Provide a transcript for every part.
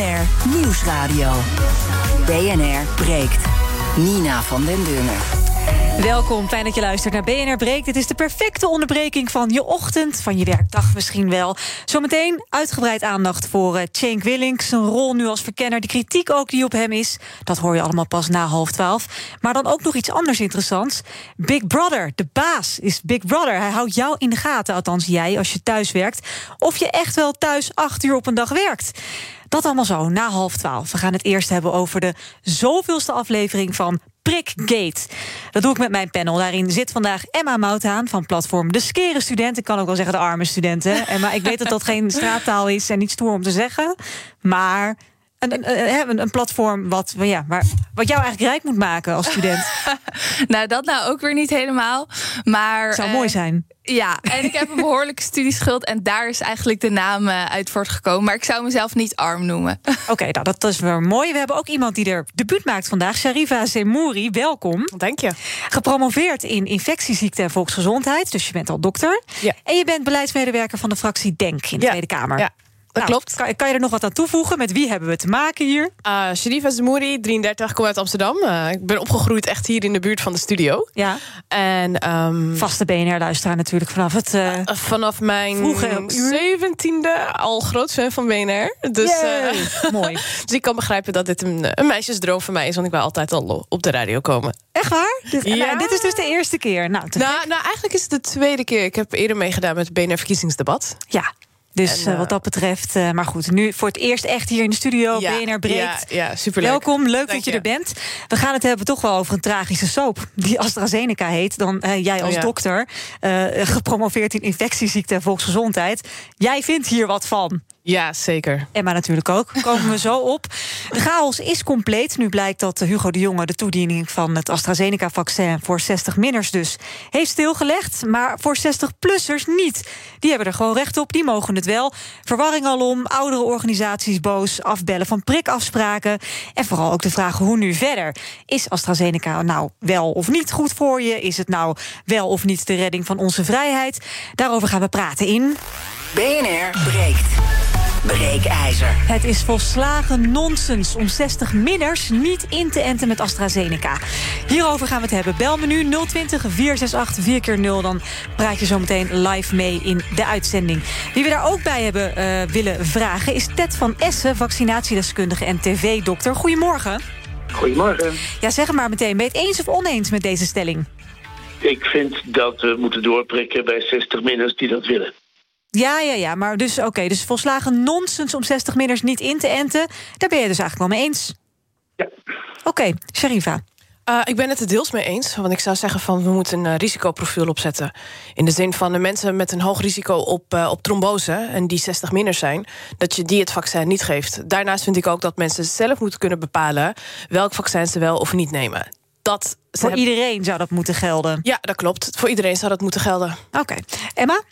BNR Nieuwsradio. BNR breekt. Nina van den Dungen. Welkom, fijn dat je luistert naar BNR Breek. Dit is de perfecte onderbreking van je ochtend, van je werkdag misschien wel. Zometeen uitgebreid aandacht voor uh, Cenk Willink, zijn rol nu als verkenner, de kritiek ook die op hem is. Dat hoor je allemaal pas na half twaalf. Maar dan ook nog iets anders interessants. Big Brother, de baas is Big Brother. Hij houdt jou in de gaten, althans jij, als je thuis werkt. Of je echt wel thuis acht uur op een dag werkt. Dat allemaal zo, na half twaalf. We gaan het eerst hebben over de zoveelste aflevering van Prikgate. Dat doe ik met mijn panel. Daarin zit vandaag Emma Mouthaan van platform De Skere Student. Ik kan ook wel zeggen de arme studenten. Emma, ik weet dat dat geen straattaal is en niet stoer om te zeggen. Maar een, een, een, platform wat, ja, maar, wat jou eigenlijk rijk moet maken als student. nou, dat nou ook weer niet helemaal. Maar, Zou mooi zijn. Ja, en ik heb een behoorlijke studieschuld. En daar is eigenlijk de naam uh, uit voortgekomen. Maar ik zou mezelf niet arm noemen. Oké, nou dat is wel mooi. We hebben ook iemand die er debuut maakt vandaag. Sharifa Zemouri, welkom. Dank je. Gepromoveerd in infectieziekte en volksgezondheid. Dus je bent al dokter. Ja. En je bent beleidsmedewerker van de fractie DENK in de ja. Tweede Kamer. Ja. Dat nou, klopt. Kan, kan, je er nog wat aan toevoegen? Met wie hebben we te maken hier? Uh, Sharifa Zemouri, 33, kom uit Amsterdam. Uh, ik ben opgegroeid echt hier in de buurt van de studio. Ja. En, um, Vaste BNR-luisteraar natuurlijk vanaf het... Uh, vanaf mijn zeventiende al groot fan van BNR. Dus, Mooi. dus ik kan begrijpen dat dit een, een meisjesdroom voor mij is. Want ik wil altijd al op de radio komen. Echt waar? Dit, ja. nou, dit is dus de eerste keer. Nou, nou, nou, eigenlijk is het de tweede keer. Ik heb eerder meegedaan met het BNR-verkiezingsdebat. Ja, dus en, uh, wat dat betreft, uh, maar goed, nu voor het eerst echt hier in de studio, ja, BNR breekt. Ja, ja superleuk. Welkom, leuk Dank dat je, je, er bent. We gaan het hebben toch wel over een tragische soap die AstraZeneca heet. Dan uh, jij als oh, ja. dokter, gepromoveerd in infectieziekte en volksgezondheid. Jij vindt hier wat van. Ja, zeker. Emma natuurlijk ook. Komen we zo op. De chaos is compleet. Nu blijkt dat Hugo de Jonge de toediening van het AstraZeneca-vaccin voor 60-minners dus heeft stilgelegd. Maar voor 60-plussers niet. Die hebben er gewoon recht op. Die mogen het wel. Verwarring alom. Oudere organisaties boos. Afbellen van prikafspraken. En vooral ook de vraag hoe nu verder. Is AstraZeneca nou wel of niet goed voor je? Is het nou wel of niet de redding van onze vrijheid? Daarover gaan we praten in. BNR breekt. Breekijzer. Het is volslagen nonsens om 60-minners niet in te enten met AstraZeneca. Hierover gaan we het hebben. Bel me nu 020 468 4 keer 0 Dan praat je zo meteen live mee in de uitzending. Wie we daar ook bij hebben uh, willen vragen... is Ted van Essen, vaccinatiedeskundige en tv-dokter. Goedemorgen. Goedemorgen. Ja, zeg maar meteen. Ben je het eens of oneens met deze stelling? Ik vind dat we moeten doorprikken bij 60-minners die dat willen. Ja, ja, ja. Maar dus, oké, okay, dus volslagen nonsens om 60-minners niet in te enten. Daar ben je dus eigenlijk wel mee eens. Ja. Oké, okay, Sharifa. Uh, ik ben het er deels mee eens. Want ik zou zeggen van we moeten een uh, risicoprofiel opzetten. In de zin van de mensen met een hoog risico op, uh, op trombose... en die 60 minder zijn, dat je die het vaccin niet geeft. Daarnaast vind ik ook dat mensen zelf moeten kunnen bepalen... welk vaccin ze wel of niet nemen. Dat Voor hebben... iedereen zou dat moeten gelden? Ja, dat klopt. Voor iedereen zou dat moeten gelden. Oké. Okay. Emma?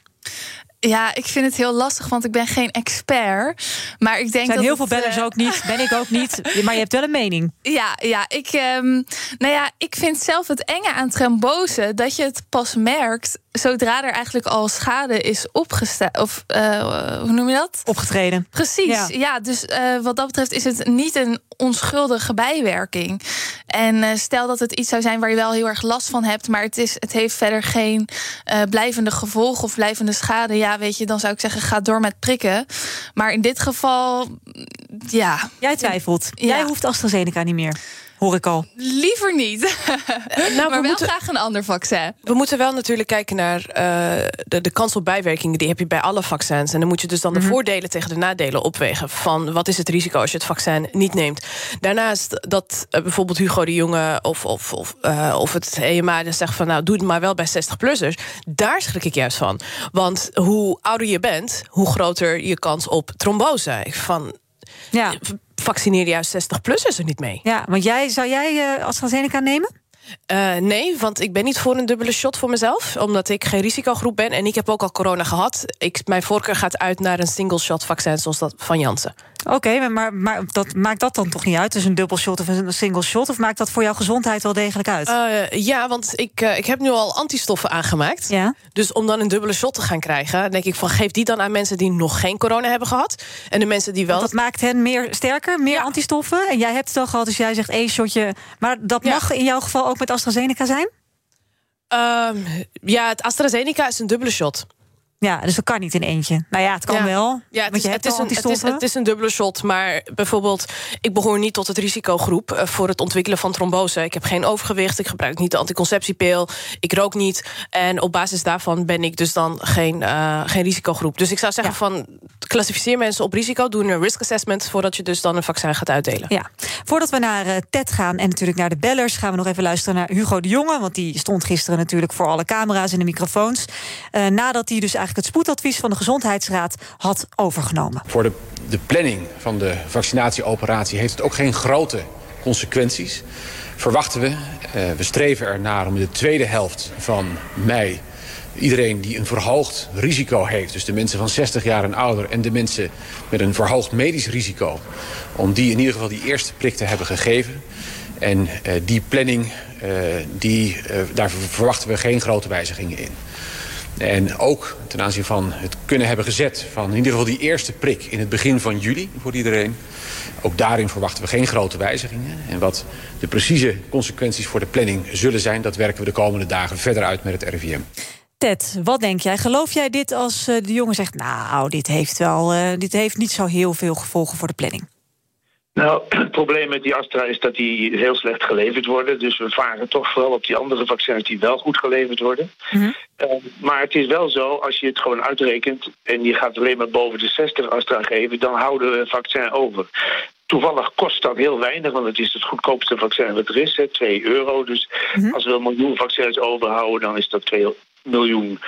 Ja, ik vind het heel lastig, want ik ben geen expert. Maar ik denk zijn dat heel veel bellers uh... ook niet, ben ik ook niet. Maar je hebt wel een mening. Ja, ja, ik, um, nou ja, ik vind zelf het enge aan trombose dat je het pas merkt zodra er eigenlijk al schade is opgestaan. Of uh, hoe noem je dat? Opgetreden. Precies. Ja, ja dus uh, wat dat betreft is het niet een onschuldige bijwerking. En stel dat het iets zou zijn waar je wel heel erg last van hebt, maar het, is, het heeft verder geen blijvende gevolgen of blijvende schade. Ja, weet je, dan zou ik zeggen, ga door met prikken. Maar in dit geval, ja. Jij twijfelt. Ja. Jij hoeft AstraZeneca niet meer hoor ik al. Liever niet. nou, maar wel moeten, graag een ander vaccin. We moeten wel natuurlijk kijken naar uh, de, de kans op bijwerkingen. Die heb je bij alle vaccins. En dan moet je dus dan de mm -hmm. voordelen tegen de nadelen opwegen. Van wat is het risico als je het vaccin niet neemt. Daarnaast dat uh, bijvoorbeeld Hugo de Jonge of, of, of, uh, of het EMA dus zegt van nou doe het maar wel bij 60-plussers. Daar schrik ik juist van. Want hoe ouder je bent, hoe groter je kans op trombose. Van, ja vaccineer juist 60-plussers er niet mee. Ja, want jij, zou jij uh, AstraZeneca nemen? Uh, nee, want ik ben niet voor een dubbele shot voor mezelf. Omdat ik geen risicogroep ben. En ik heb ook al corona gehad. Ik, mijn voorkeur gaat uit naar een single shot vaccin zoals dat van Janssen. Oké, maar, maar dat, maakt dat dan toch niet uit? Dus een dubbel shot of een single shot? Of maakt dat voor jouw gezondheid wel degelijk uit? Uh, ja, want ik, uh, ik heb nu al antistoffen aangemaakt. Ja. Dus om dan een dubbele shot te gaan krijgen... denk ik van geef die dan aan mensen die nog geen corona hebben gehad. En de mensen die wel... Want dat maakt hen meer sterker, meer ja. antistoffen. En jij hebt het al gehad, dus jij zegt één shotje. Maar dat ja. mag in jouw geval ook met AstraZeneca zijn? Uh, ja, het AstraZeneca is een dubbele shot. Ja, dus dat kan niet in eentje. Nou ja, het kan ja. wel. Ja, het is, het, is een, het, is, het is een dubbele shot. Maar bijvoorbeeld, ik behoor niet tot het risicogroep uh, voor het ontwikkelen van trombose. Ik heb geen overgewicht, ik gebruik niet de anticonceptiepil, ik rook niet. En op basis daarvan ben ik dus dan geen, uh, geen risicogroep. Dus ik zou zeggen ja. van klassificeer mensen op risico, doe een risk assessment voordat je dus dan een vaccin gaat uitdelen. Ja, voordat we naar uh, Ted gaan en natuurlijk naar de bellers, gaan we nog even luisteren naar Hugo de Jonge, want die stond gisteren natuurlijk voor alle camera's en de microfoons. Uh, nadat hij dus eigenlijk het spoedadvies van de Gezondheidsraad had overgenomen. Voor de, de planning van de vaccinatieoperatie heeft het ook geen grote consequenties. Verwachten we, uh, we streven ernaar om in de tweede helft van mei iedereen die een verhoogd risico heeft... dus de mensen van 60 jaar en ouder en de mensen met een verhoogd medisch risico... om die in ieder geval die eerste prik te hebben gegeven. En uh, die planning, uh, die, daar verwachten we geen grote wijzigingen in. En ook ten aanzien van het kunnen hebben gezet van in ieder geval die eerste prik in het begin van juli voor iedereen. Ook daarin verwachten we geen grote wijzigingen. En wat de precieze consequenties voor de planning zullen zijn, dat werken we de komende dagen verder uit met het RIVM. Ted, wat denk jij? Geloof jij dit als uh, de jongen zegt... nou, dit heeft, wel, uh, dit heeft niet zo heel veel gevolgen voor de planning? Nou, het probleem met die Astra is dat die heel slecht geleverd worden. Dus we varen toch vooral op die andere vaccins die wel goed geleverd worden. Mhm. Mm -hmm. uh, maar het is wel zo, als je het gewoon uitrekent... en je gaat alleen maar boven de 60 Astra geven... dan houden we een vaccin over. Toevallig kost dat heel weinig, want het is het goedkoopste vaccin wat er is, hè, 2 euro. Dus mm -hmm. als we een miljoen vaccins overhouden, dan is dat 2 miljoen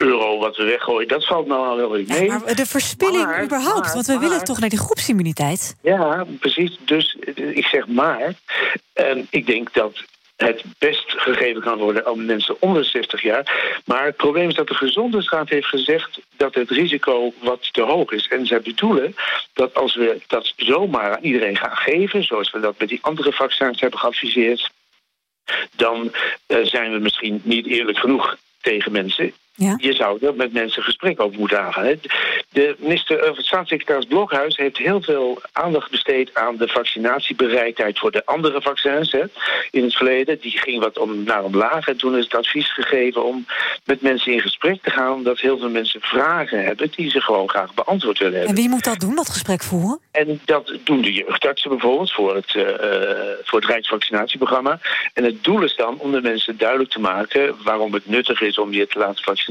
euro wat we weggooien. Dat valt nou wel weer mee. Ja, maar de verspilling maar, überhaupt, maar, want we maar, willen toch naar die groepsimmuniteit? Ja, precies. Dus ik zeg maar, en ik denk dat het best gegeven kan worden aan mensen onder 60 jaar. Maar het probleem is dat de Gezondheidsraad heeft gezegd dat het risico wat te hoog is. En zij bedoelen dat als we dat zomaar aan iedereen gaan geven, zoals we dat met die andere vaccins hebben geadviseerd, dan uh, zijn we misschien niet eerlijk genoeg tegen mensen. Ja. Je zou er met mensen gesprek over moeten aangaan. De minister, of staatssecretaris Blokhuis heeft heel veel aandacht besteed aan de vaccinatiebereidheid voor de andere vaccins hè, in het verleden. Die ging wat om, naar omlaag en toen is het advies gegeven om met mensen in gesprek te gaan, omdat heel veel mensen vragen hebben die ze gewoon graag beantwoord willen hebben. En wie moet dat doen, dat gesprek voeren? En dat doen de jeugdartsen bijvoorbeeld voor het, uh, voor het Rijksvaccinatieprogramma. En het doel is dan om de mensen duidelijk te maken waarom het nuttig is om je te laten vaccineren.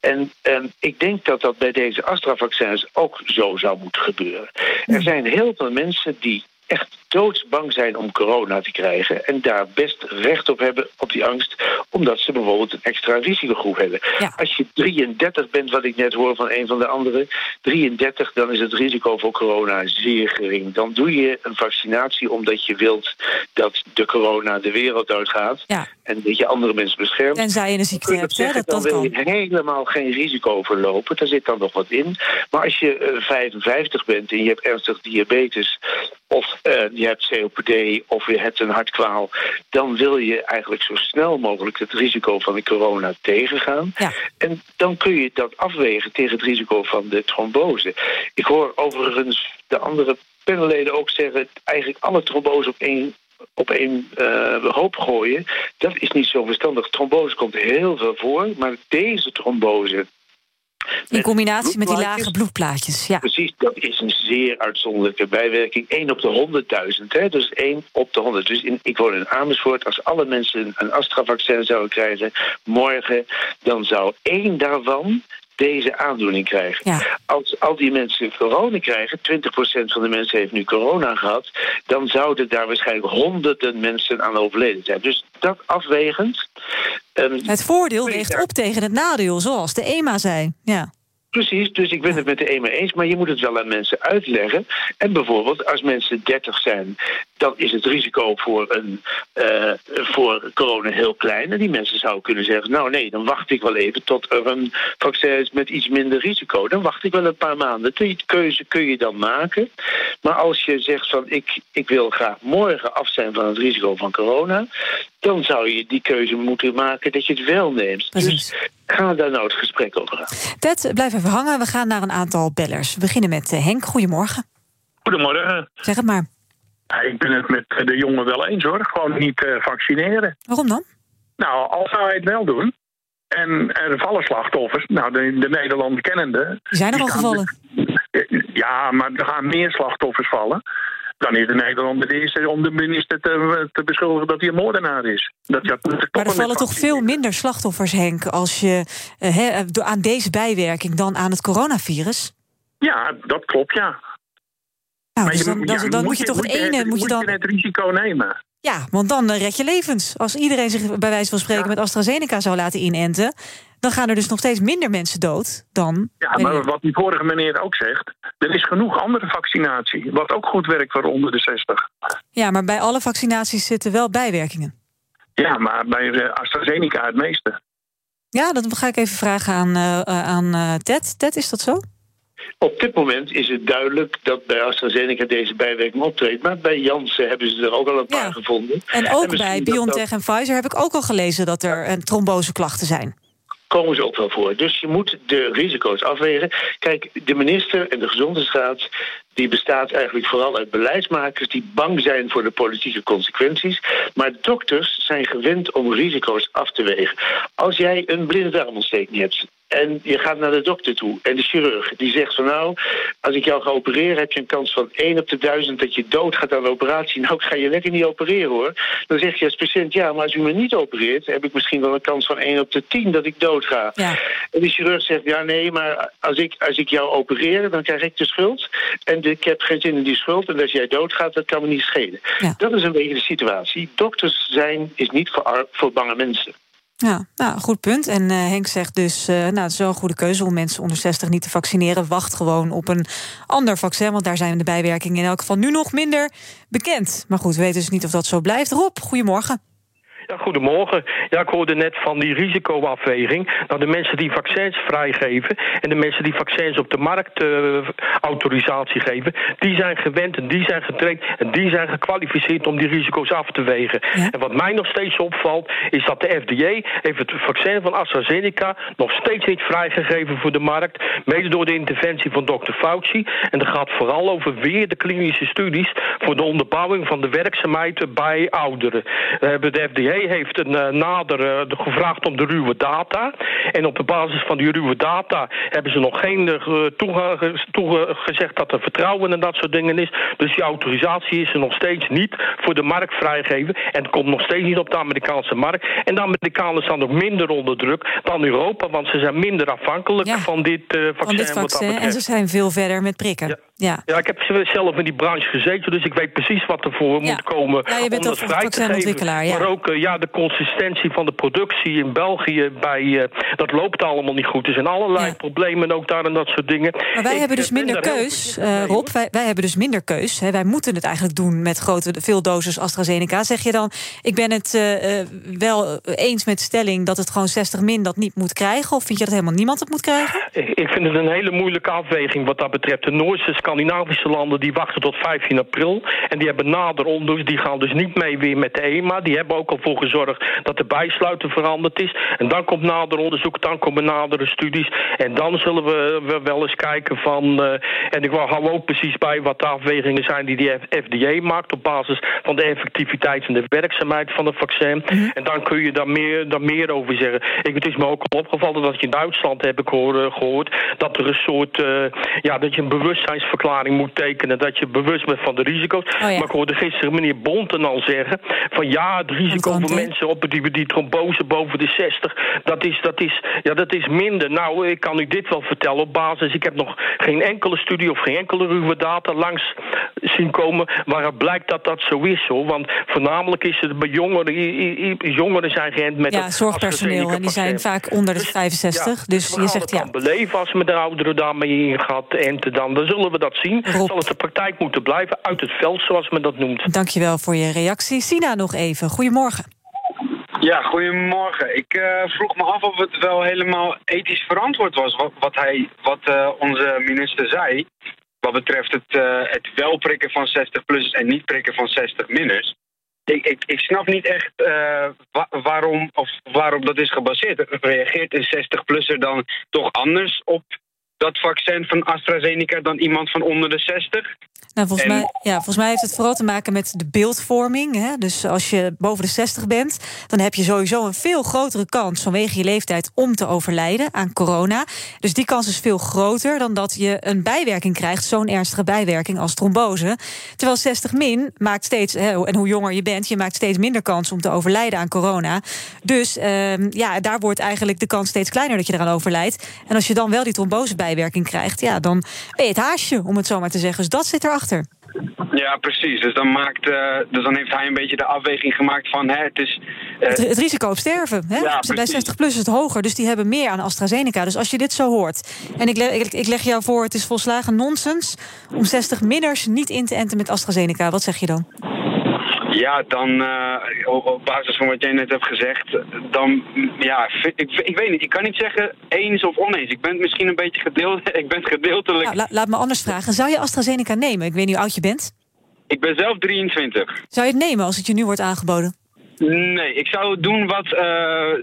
En um, ik denk dat dat bij deze Astra-vaccins ook zo zou moeten gebeuren. Er zijn heel veel mensen die echt doodsbang zijn om corona te krijgen... en daar best recht op hebben, op die angst... omdat ze bijvoorbeeld een extra risicogroep hebben. Ja. Als je 33 bent, wat ik net hoor van een van de anderen... 33, dan is het risico voor corona zeer gering. Dan doe je een vaccinatie omdat je wilt dat de corona de wereld uitgaat... Ja. en dat je andere mensen beschermt. Tenzij je een ziekte hebt, hè? Dat, dan wil je helemaal geen risico verlopen. Daar zit dan nog wat in. Maar als je uh, 55 bent en je hebt ernstig diabetes... of je hebt COPD of je hebt een hartkwaal... dan wil je eigenlijk zo snel mogelijk het risico van de corona tegengaan. Ja. En dan kun je dat afwegen tegen het risico van de trombose. Ik hoor overigens de andere panelleden ook zeggen... eigenlijk alle trombose op één op één uh, hoop gooien, dat is niet zo verstandig. Trombose komt heel veel voor, maar deze trombose... In combinatie met die lage bloedplaatjes, ja. Precies, dat is een zeer uitzonderlijke bijwerking. 1 op de 100.000, hè? dus 1 op de 100. Dus in, ik woon in Amersfoort. Als alle mensen een Astra-vaccin zouden krijgen morgen... dan zou één daarvan deze aandoening krijgen. Ja. Als al die mensen corona krijgen, 20% van de mensen heeft nu corona gehad, dan zouden daar waarschijnlijk honderden mensen aan overleden zijn. Dus dat afwegend. Um, het voordeel weegt op tegen het nadeel, zoals de EMA zei. Ja. Precies, dus ik ben het met de een mee eens, maar je moet het wel aan mensen uitleggen. En bijvoorbeeld, als mensen 30 zijn, dan is het risico voor, een, uh, voor corona heel klein. En die mensen zouden kunnen zeggen: Nou, nee, dan wacht ik wel even tot er een vaccin is met iets minder risico. Dan wacht ik wel een paar maanden. Die keuze kun je dan maken. Maar als je zegt: van ik, ik wil graag morgen af zijn van het risico van corona, dan zou je die keuze moeten maken dat je het wel neemt. Precies. Dus ga daar nou het gesprek over aan. Ted, blijf even hangen. We gaan naar een aantal bellers. We beginnen met uh, Henk. Goedemorgen. Goedemorgen. Zeg het maar. Ja, ik ben het met de jongen wel eens hoor. Gewoon niet uh, vaccineren. Waarom dan? Nou, als hij het wel doen. En er vallen slachtoffers. Nou, de, de Nederlanden kennende. Die zijn er al gevallen. Ja, maar er gaan meer slachtoffers vallen dan is de Nederlander de eerste om de minister te, te beschuldigen dat hij een moordenaar is. Dat je maar er vallen toch veel minder slachtoffers, Henk, als je he, aan deze bijwerking dan aan het coronavirus? Ja, dat klopt, ja. Nou, dus dan, dan, dan, moet je, toch het ene... Moet je, dan... het risico nemen. Ja, want dan uh, red je levens. Als iedereen zich bij wijze van spreken ja. met AstraZeneca zou laten inenten... dan gaan er dus nog steeds minder mensen dood dan... Ja, maar wat die vorige meneer ook zegt... er is genoeg andere vaccinatie, wat ook goed werkt voor onder de 60. Ja, maar bij alle vaccinaties zitten wel bijwerkingen. Ja, maar bij AstraZeneca het meeste. Ja, dat ga ik even vragen aan, uh, aan uh, Ted. Ted, is dat zo? Op dit moment is het duidelijk dat bij AstraZeneca deze bijwerking optreedt. Maar bij Janssen hebben ze er ook al een paar ja. gevonden. En ook en bij BioNTech dat... en Pfizer heb ik ook al gelezen dat er een tromboseklachten zijn komen ze ook wel voor. Dus je moet de risico's afwegen. Kijk, de minister en de gezondheidsraad... die bestaat eigenlijk vooral uit beleidsmakers... die bang zijn voor de politieke consequenties. Maar dokters zijn gewend om risico's af te wegen. Als jij een blinde darmontsteking hebt... En je gaat naar de dokter toe. En de chirurg die zegt van nou, als ik jou ga opereren... heb je een kans van 1 op de 1000 dat je doodgaat aan de operatie. Nou, ik ga je lekker niet opereren hoor. Dan zeg je als patiënt, ja, maar als u me niet opereert... heb ik misschien wel een kans van 1 op de 10 dat ik doodga. Ja. En de chirurg zegt, ja nee, maar als ik, als ik jou opereer... dan krijg ik de schuld. En ik heb geen zin in die schuld. En als jij doodgaat, dat kan me niet schelen. Ja. Dat is een beetje de situatie. Dokters zijn is niet voor, voor bange mensen. Ja, nou, goed punt. En uh, Henk zegt dus, uh, nou, het is wel een goede keuze om mensen onder 60 niet te vaccineren. Wacht gewoon op een ander vaccin, want daar zijn de bijwerkingen in elk geval nu nog minder bekend. Maar goed, we weten dus niet of dat zo blijft. Rob, goedemorgen. Ja, goedemorgen. Ja, ik hoorde net van die risicoafweging. Nou, de mensen die vaccins vrijgeven en de mensen die vaccins op de markt uh, autorisatie geven, die zijn gewend en die zijn getraind en die zijn gekwalificeerd om die risico's af te wegen. Ja. En wat mij nog steeds opvalt, is dat de FDA heeft het vaccin van AstraZeneca nog steeds niet vrijgegeven voor de markt, mede door de interventie van dokter Fauci. En dat gaat vooral over weer de klinische studies voor de onderbouwing van de werkzaamheid bij ouderen. We hebben de FDA heeft een uh, nader uh, gevraagd om de ruwe data. En op de basis van die ruwe data hebben ze nog geen uh, toegezegd dat er vertrouwen en dat soort dingen is. Dus die autorisatie is er nog steeds niet voor de markt vrijgegeven. En het komt nog steeds niet op de Amerikaanse markt. En de Amerikanen staan ook minder onder druk dan Europa, want ze zijn minder afhankelijk Ja. van dit vaccin. Van dit vaccin. En ze zijn veel verder met prikken. Ja. Ja. Ja, ik heb zelf in die branche gezeten, dus ik weet precies wat er voor Ja. moet komen Ja, je bent om dat vrij te geven. ja. Maar ook eh, ja, de consistentie van de productie in België, bij, eh, dat loopt allemaal niet goed. Er zijn allerlei Ja. problemen ook daar en dat soort dingen. Maar wij Ik, hebben dus eh, ben minder keus, Rob. Wij, wij hebben dus minder keus. Hè. Wij moeten het eigenlijk doen met grote, veel doses AstraZeneca. Zeg je dan, ik ben het wel eens met stelling... dat het gewoon 60 min dat niet moet krijgen? Of vind je dat helemaal niemand het moet krijgen? Ik ik vind het een hele moeilijke afweging wat dat betreft. De Noordse Scandinavische landen die wachten tot 15 april. En die hebben nader onderzoek. Die gaan dus niet mee weer met de EMA. Die hebben ook al voor gezorgd dat de bijsluiter veranderd is. En dan komt nader onderzoek, dan komen nadere studies. En dan zullen we we wel eens kijken van... eh, en ik hou ook precies bij wat de afwegingen zijn die die FDA maakt... op basis van de effectiviteit en de werkzaamheid van het vaccin. En dan kun je daar meer, daar meer over zeggen. Ik, het is me ook al opgevallen dat je in Duitsland, heb ik hoor, gehoord... dat er een soort, eh, ja, dat je een verklaring moet tekenen dat je bewust bent van de risico's. Oh ja. Maar ik hoorde gisteren meneer Bonten al zeggen van ja, het risico voor mensen op die, die trombose boven de 60, dat is, dat, is, ja, dat is minder. Nou, ik kan u dit wel vertellen op basis. Ik heb nog geen enkele studie of geen enkele ruwe data langs zien komen waaruit blijkt dat dat zo is. Hoor. Want voornamelijk is het bij jongeren, jongeren zijn geënt met Ja, het zorgpersoneel. En die zijn vaak onder de 65. Dus we je zegt het ja. beleven als we met de ouderen daarmee ingaat enten dan. Dan zullen we dat zien. Rob. Zal het de praktijk moeten blijven uit het veld, zoals men dat noemt. Dankjewel voor je reactie. Sina nog even. Goedemorgen. Ja, goedemorgen. Ik eh, vroeg me af of het wel helemaal ethisch verantwoord was wat, wat, hij, wat eh, onze minister zei. Wat betreft het, eh, het wel prikken van 60-plussers en niet prikken van 60-minners. Ik, ik, ik snap niet echt eh, wa- waarom, of waarop dat is gebaseerd. Reageert een 60-plusser dan toch anders op dat vaccin van AstraZeneca dan iemand van onder de 60? Nou, volgens, En- mij, ja, volgens mij heeft het vooral te maken met de beeldvorming. Hè? Dus als je boven de 60 bent, dan heb je sowieso een veel grotere kans vanwege je leeftijd om te overlijden aan corona. Dus die kans is veel groter dan dat je een bijwerking krijgt, zo'n ernstige bijwerking als trombose. Terwijl 60 min maakt steeds, hè, en hoe jonger je bent, je maakt steeds minder kans om te overlijden aan corona. Dus ehm, ja, daar wordt eigenlijk de kans steeds kleiner dat je eraan overlijdt. En als je dan wel die trombosebijwerking krijgt, ja, dan ben je het haasje, om het zo maar te zeggen. Dus dat zit Ja, precies. Dus dan, maakt, eh, dus dan heeft hij een beetje de afweging gemaakt van... Hè, het is, eh, Het, het risico op sterven. Hè? Ja, Bij precies. 60 plus is het hoger, dus die hebben meer aan AstraZeneca. Dus als je dit zo hoort, en ik, le- ik, ik leg jou voor... het is volslagen nonsens om 60 minners niet in te enten met AstraZeneca. Wat zeg je dan? Ja, dan eh, op, basis van wat jij net hebt gezegd, dan ja, ik, ik weet niet. Ik kan niet zeggen eens of oneens. Ik ben misschien een beetje gedeeld. Ik ben gedeeltelijk. Nou, la- laat me anders vragen. Zou je AstraZeneca nemen? Ik weet niet hoe oud je bent. Ik ben zelf 23. Zou je het nemen als het je nu wordt aangeboden? Nee, ik zou doen wat eh,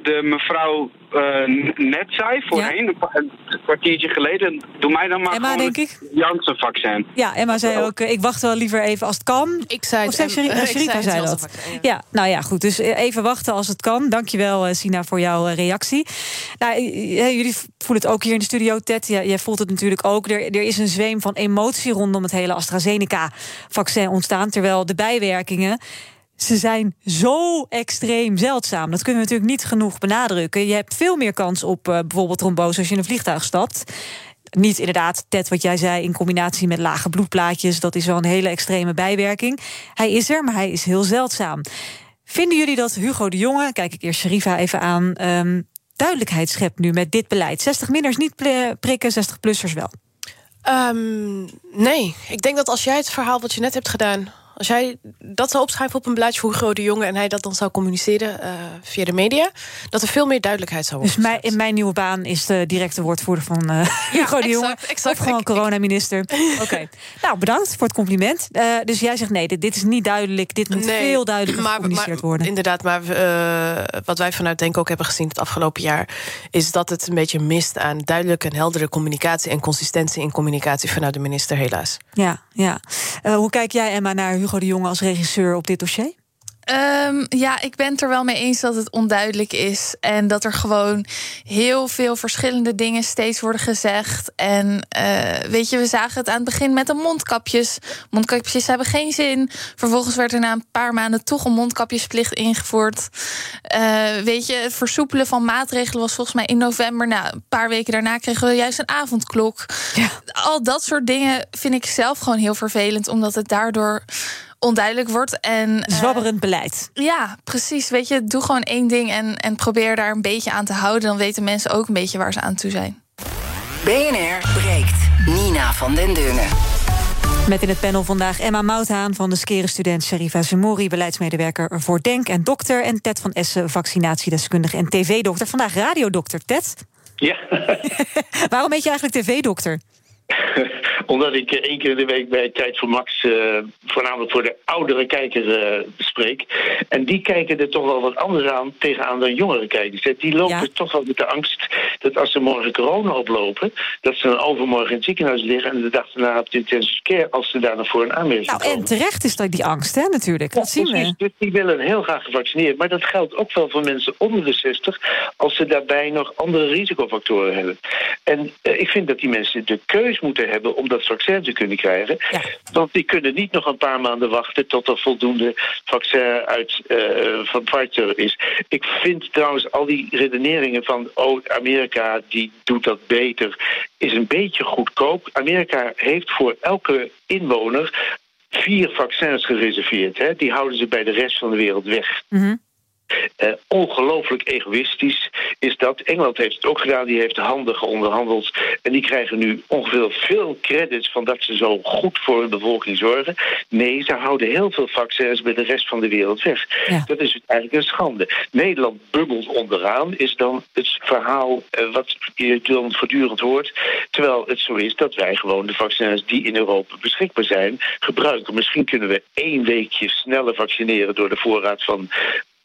de mevrouw eh, net zei voorheen, een kwartiertje geleden. Doe mij dan maar Emma, gewoon denk het Janssen-vaccin. Ja, Emma zei ook, eh, ik wacht wel liever even als het kan. Ik zei Of het, zei ik Sherika zei zei dat. vaccin, ja. Ja, nou ja, goed. Dus even wachten als het kan. Dankjewel, Sina, voor jouw reactie. Nou, jullie voelen het ook hier in de studio, Ted. Ja, jij voelt het natuurlijk ook. Er, er is een zweem van emotie rondom het hele AstraZeneca-vaccin ontstaan. Terwijl de bijwerkingen. Ze zijn zo extreem zeldzaam. Dat kunnen we natuurlijk niet genoeg benadrukken. Je hebt veel meer kans op eh, bijvoorbeeld trombose als je in een vliegtuig stapt. Niet inderdaad, Ted, wat jij zei, in combinatie met lage bloedplaatjes. Dat is wel een hele extreme bijwerking. Hij is er, maar hij is heel zeldzaam. Vinden jullie dat Hugo de Jonge, kijk ik eerst Sherifa even aan, ehm, duidelijkheid schept nu met dit beleid? 60 minners niet prikken, 60-plussers wel. Ehm, nee, ik denk dat als jij het verhaal wat je net hebt gedaan... als jij dat zou opschrijven op een blaadje voor Hugo de Jonge... en hij dat dan zou communiceren eh, via de media... dat er veel meer duidelijkheid zou Dus worden. mij, in mijn nieuwe baan is de directe woordvoerder van eh Hugo de Jonge. exact. Of gewoon coronaminister. Oké. Nou, bedankt voor het compliment. Eh, dus jij zegt nee, dit, dit is niet duidelijk. Dit moet Nee, veel duidelijker maar- gecommuniceerd maar worden. Inderdaad, maar wat wij vanuit Denk ook hebben gezien het afgelopen jaar... is dat het een beetje mist aan duidelijke en heldere communicatie... en consistentie in communicatie vanuit de minister, helaas. Ja, ja. Hoe kijk jij, Emma, naar Hugo de Jonge als regisseur op dit dossier? Ehm, ja, ik ben het er wel mee eens dat het onduidelijk is. En dat er gewoon heel veel verschillende dingen steeds worden gezegd. En eh, weet je, we zagen het aan het begin met de mondkapjes. Mondkapjes hebben geen zin. Vervolgens werd er na een paar maanden toch een mondkapjesplicht ingevoerd. Eh, weet je, het versoepelen van maatregelen was volgens mij in november. Nou, een paar weken daarna kregen we juist een avondklok. Al dat soort dingen vind ik zelf gewoon heel vervelend, omdat het daardoor onduidelijk wordt. En, eh, Zwabberend beleid. ja, precies. Weet je, doe gewoon één ding en, en probeer daar een beetje aan te houden. Dan weten mensen ook een beetje waar ze aan toe zijn. BNR breekt. Nina van den Dungen. Met in het panel vandaag Emma Mouthaan van de skere student Sherifa Zemori, beleidsmedewerker voor Denk en dokter. En Ted van Essen, vaccinatiedeskundige en tv-dokter. Vandaag radiodokter. Ted, Ja, waarom heet je eigenlijk tv-dokter? omdat ik eh, één keer in de week bij Tijd voor Max... eh, voornamelijk voor de oudere kijker eh, spreek. En die kijken er toch wel wat anders aan tegenaan dan jongere kijkers. Die lopen Ja. toch wel met de angst dat als ze morgen corona oplopen, dat ze dan overmorgen in het ziekenhuis liggen en de dag daarna op de intensive care als ze daar nog voor een aanmerking Nou, komen. en terecht is dat die angst, hè, natuurlijk. Dat zien Precies, we. dus die willen heel graag gevaccineerd. Maar dat geldt ook wel voor mensen onder de 60... als ze daarbij nog andere risicofactoren hebben. En ik vind dat die mensen de keus moeten hebben... om dat vaccin te kunnen krijgen. Want die kunnen niet nog een paar maanden wachten... tot er voldoende vaccin uit, eh, van Pfizer is. Ik vind trouwens al die redeneringen van... oh, Amerika die doet dat beter... is een beetje goedkoop. Amerika heeft voor elke inwoner vier vaccins gereserveerd. Hè? Die houden ze bij de rest van de wereld weg. Mhm. Eh, ongelooflijk egoïstisch is dat. Engeland heeft het ook gedaan, die heeft handig onderhandeld. En die krijgen nu ongeveer veel credits van dat ze zo goed voor hun bevolking zorgen. Nee, ze houden heel veel vaccins bij de rest van de wereld weg. Dat is eigenlijk een schande. Nederland bubbelt onderaan, is dan het verhaal eh, wat je dan voortdurend hoort. Terwijl het zo is dat wij gewoon de vaccins die in Europa beschikbaar zijn, gebruiken. Misschien kunnen we één weekje sneller vaccineren door de voorraad van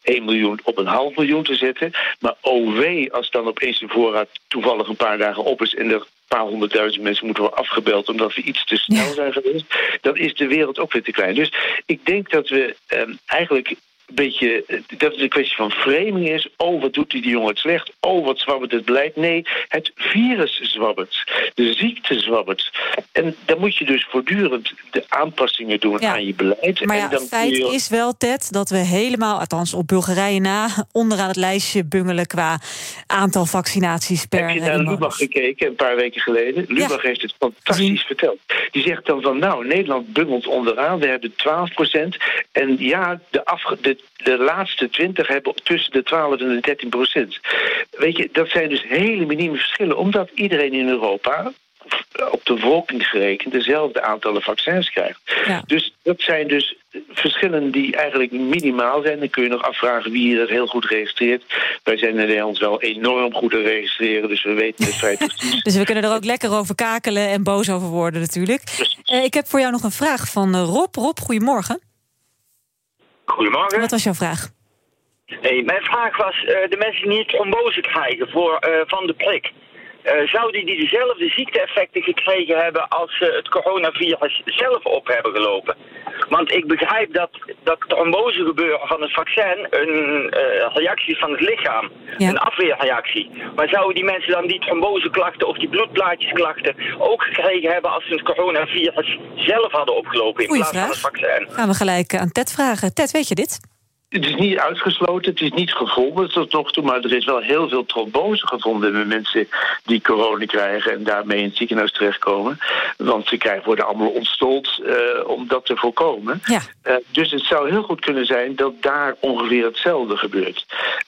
1 miljoen op een half miljoen te zetten. Maar oh wee, als dan opeens de voorraad toevallig een paar dagen op is... en er een paar honderdduizend mensen moeten worden afgebeld... omdat we iets te snel zijn geweest... dan is de wereld ook weer te klein. Dus ik denk dat we ehm, eigenlijk beetje... dat het een kwestie van framing is. Oh, wat doet die, die jongen het slecht? Oh, wat zwabbert het beleid? Nee, het virus zwabbert. De ziekte zwabbert. En dan moet je dus voortdurend de aanpassingen doen Ja. aan je beleid. Maar en dan het feit je- is wel, Ted, dat we helemaal, althans op Bulgarije na, onderaan het lijstje bungelen qua aantal vaccinaties per Heb je naar. Lubach gekeken een paar weken geleden? Lubach heeft het fantastisch verteld. Die zegt dan van, nou, Nederland bungelt onderaan. We hebben 12 procent. En ja, de, afge- de, de laatste 20 hebben tussen de 12 en de 13 procent. Weet je, dat zijn dus hele minieme verschillen. Omdat iedereen in Europa op de bevolking gerekend dezelfde aantallen vaccins krijgt. Dus dat zijn dus verschillen die eigenlijk minimaal zijn. Dan kun je nog afvragen wie dat heel goed registreert. Wij zijn in Nederland wel enorm goed te registreren, dus we weten het vrij precies. Dus we kunnen er ook lekker over kakelen en boos over worden natuurlijk. Eh, ik heb voor jou nog een vraag van eh, Rob. Rob, goedemorgen. Goedemorgen. Wat was jouw vraag? Hey, mijn vraag was, eh, de mensen die niet trombose krijgen voor, eh, van de prik... eh, zouden die dezelfde ziekteeffecten gekregen hebben als ze het coronavirus zelf op hebben gelopen? Want ik begrijp dat dat trombose gebeuren van het vaccin een eh, reactie van het lichaam, een afweerreactie. Maar zouden die mensen dan die tromboseklachten of die bloedplaatjesklachten ook gekregen hebben als ze het coronavirus zelf hadden opgelopen in Goeie plaats van het vaccin? Gaan we gelijk aan Ted vragen. Ted, weet je dit? Het is niet uitgesloten, het is niet gevonden tot nog toe, maar er is wel heel veel trombose gevonden met mensen die corona krijgen en daarmee in het ziekenhuis terechtkomen. Want ze krijgen, worden allemaal ontstold eh, om dat te voorkomen. Eh, dus het zou heel goed kunnen zijn dat daar ongeveer hetzelfde gebeurt.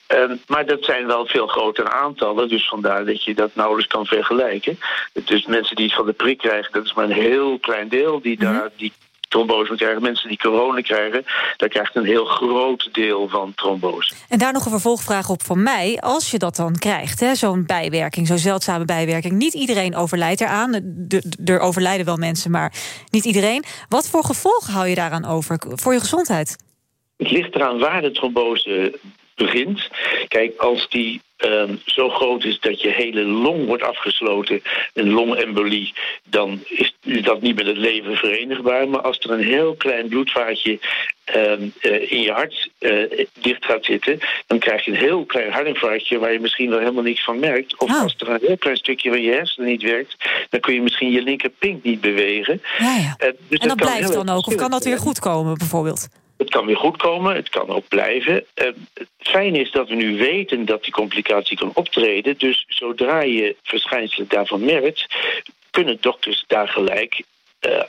Ehm, maar dat zijn wel veel grotere aantallen, dus vandaar dat je dat nauwelijks kan vergelijken. Dus mensen die het van de prik krijgen, dat is maar een heel klein deel die daar die trombose krijgen. Mensen die corona krijgen, daar krijgt een heel groot deel van trombose. En daar nog een vervolgvraag op van mij. Als je dat dan krijgt, zo'n bijwerking, zo'n zeldzame bijwerking. Niet iedereen overlijdt eraan. Er overlijden wel mensen, maar niet iedereen. Wat voor gevolgen hou je daaraan over voor je gezondheid? Het ligt eraan waar de trombose begint. Kijk, als die ehm, zo groot is dat je hele long wordt afgesloten, een longembolie, dan is dat niet met het leven verenigbaar. Maar als er een heel klein bloedvaatje ehm, eh, in je hart eh, dicht gaat zitten, dan krijg je een heel klein hartinfarctje waar je misschien wel helemaal niks van merkt. Of als er een heel klein stukje van je hersenen niet werkt, dan kun je misschien je linkerpink niet bewegen. Ja, ja. Eh, dus en dat kan blijft dan ook? Of kan dat weer goed komen, bijvoorbeeld? Het kan weer goed komen, het kan ook blijven. Eh, het fijne is dat we nu weten dat die complicatie kan optreden. Dus zodra je verschijnselen daarvan merkt, kunnen dokters daar gelijk eh,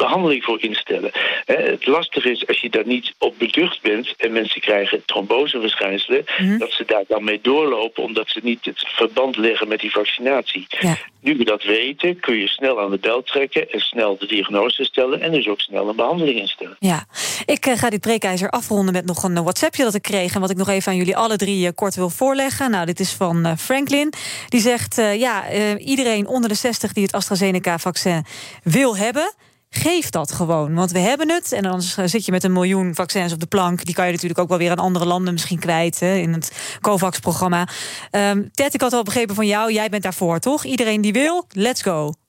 behandeling voor instellen. Het lastige is als je daar niet op beducht bent en mensen krijgen tromboseverschijnselen, dat ze daar dan mee doorlopen omdat ze niet het verband leggen met die vaccinatie. Nu we dat weten, kun je snel aan de bel trekken en snel de diagnose stellen en dus ook snel een behandeling instellen. Ja, ik eh, ga dit breekijzer afronden met nog een eh, WhatsAppje dat ik kreeg... en wat ik nog even aan jullie alle drie eh, kort wil voorleggen. Nou, dit is van Franklin. Die zegt, ja, iedereen onder de 60 die het AstraZeneca-vaccin wil hebben... geef dat gewoon. Want we hebben het. En dan zit je met een miljoen vaccins op de plank. Die kan je natuurlijk ook wel weer aan andere landen misschien kwijt. Hè, in het COVAX-programma. Um, Ted, ik had al begrepen van jou. Jij bent daarvoor, toch? Iedereen die wil, let's go.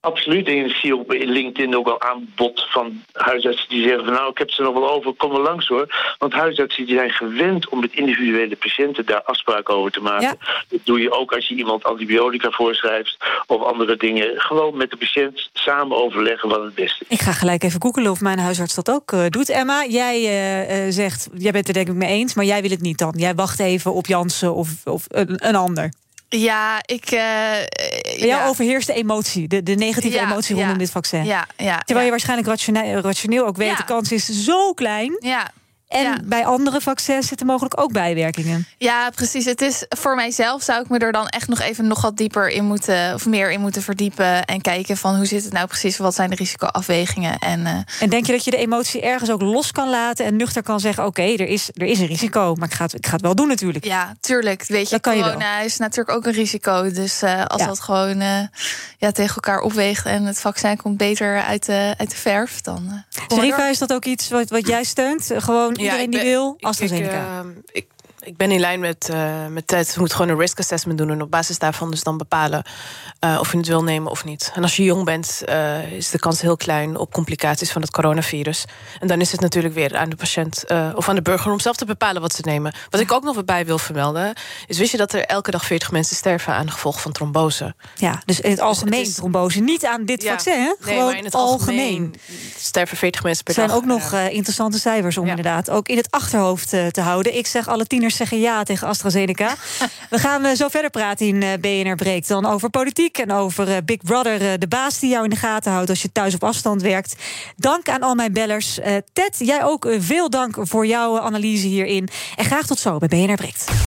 Absoluut. En ik zie op LinkedIn ook al aanbod van huisartsen die zeggen van nou, ik heb ze nog wel over, kom er langs hoor. Want huisartsen die zijn gewend om met individuele patiënten daar afspraken over te maken. Dat doe je ook als je iemand antibiotica voorschrijft of andere dingen. Gewoon met de patiënt samen overleggen wat het beste is. Ik ga gelijk even googelen of mijn huisarts dat ook uh, doet. Emma, jij uh, zegt, jij bent het denk ik mee eens, maar jij wil het niet dan. Jij wacht even op Jansen of, of een, een ander. Ja, ik. Uh, Jou ja. overheerst de emotie, de, de negatieve emotie rondom dit vaccin. Ja, ja, Terwijl je waarschijnlijk rationeel, rationeel ook weet, de kans is zo klein. Ja. En bij andere vaccins zitten mogelijk ook bijwerkingen. Ja, precies. Het is voor mijzelf zou ik me er dan echt nog even nog wat dieper in moeten of meer in moeten verdiepen en kijken van hoe zit het nou precies, wat zijn de risicoafwegingen en. Uh... En denk je dat je de emotie ergens ook los kan laten en nuchter kan zeggen: oké, er, is, er is een risico, maar ik ga, het, ik ga het wel doen natuurlijk. Ja, tuurlijk. Weet je, dat kan corona je is natuurlijk ook een risico. Dus uh, als dat gewoon uh, ja, tegen elkaar opweegt en het vaccin komt beter uit de, uit de verf, dan. Serifa, is dat ook iets wat, wat jij steunt? Gewoon iedereen die wil, AstraZeneca. Ik, ik, ben in lijn met, uh, met Ted. Je moet gewoon een risk assessment doen... en op basis daarvan dus dan bepalen uh, of je het wil nemen of niet. En als je jong bent, uh, is de kans heel klein... op complicaties van het coronavirus. En dan is het natuurlijk weer aan de patiënt of aan de burger... om zelf te bepalen wat ze nemen. Wat ik ook nog bij wil vermelden... is wist je dat er elke dag 40 mensen sterven... aan de gevolgen van trombose? Ja, dus in het algemeen dus trombose. Niet aan dit ja, vaccin, hè? Nee, Gewoon maar in het algemeen. algemeen. sterven 40 mensen per dag. Er zijn ook nog interessante cijfers om ja. inderdaad... ook in het achterhoofd te houden. Ik zeg alle tieners zeggen ja tegen AstraZeneca. We gaan uh, zo verder praten in uh, BNR Breekt. Dan over politiek en over uh, Big Brother, de baas die jou in de gaten houdt als je thuis op afstand werkt. Dank aan al mijn bellers. Ted, jij ook veel dank voor jouw analyse hierin. En graag tot zo bij BNR Breekt.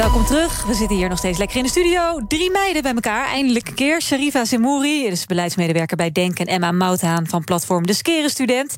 Welkom terug. We zitten hier nog steeds lekker in de studio. Drie meiden bij elkaar, eindelijk een keer. Sharifa Zemouri, is beleidsmedewerker bij Denk... en Emma Mouthaan van platform De Skere Student.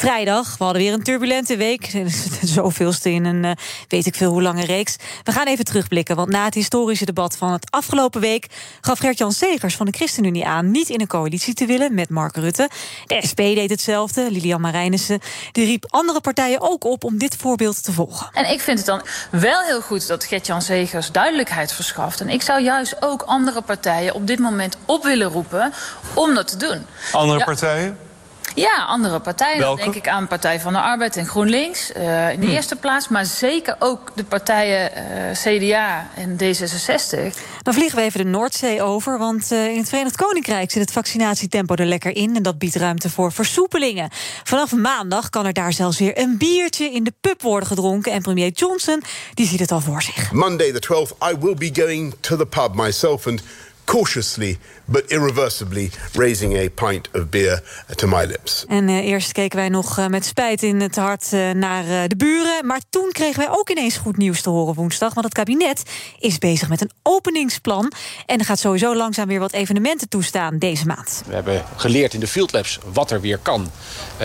Vrijdag, we hadden weer een turbulente week. Zoveelste in een uh, weet ik veel hoe lange reeks. We gaan even terugblikken, want na het historische debat van het afgelopen week... gaf Gert-Jan Segers van de ChristenUnie aan... niet in een coalitie te willen met Mark Rutte. De SP deed hetzelfde, Lilian Marijnissen. Die riep andere partijen ook op om dit voorbeeld te volgen. En ik vind het dan wel heel goed dat Gert-Jan Segers duidelijkheid verschaft. En ik zou juist ook andere partijen op dit moment op willen roepen om dat te doen. Andere ja. partijen? Ja, andere partijen. Dan denk ik aan Partij van de Arbeid en GroenLinks uh, in de hm. eerste plaats. Maar zeker ook de partijen uh, CDA en D66. Dan vliegen we even de Noordzee over. Want uh, in het Verenigd Koninkrijk zit het vaccinatietempo er lekker in. En dat biedt ruimte voor versoepelingen. Vanaf maandag kan er daar zelfs weer een biertje in de pub worden gedronken. En premier Johnson die ziet het al voor zich. Monday the 12th, I will be going to the pub myself and cautiously but irreversibly raising a pint of beer to my lips. En uh, eerst keken wij nog uh, met spijt in het hart uh, naar de buren. Maar toen kregen wij ook ineens goed nieuws te horen woensdag. Want het kabinet is bezig met een openingsplan. En er gaat sowieso langzaam weer wat evenementen toestaan deze maand. We hebben geleerd in de Field Labs wat er weer kan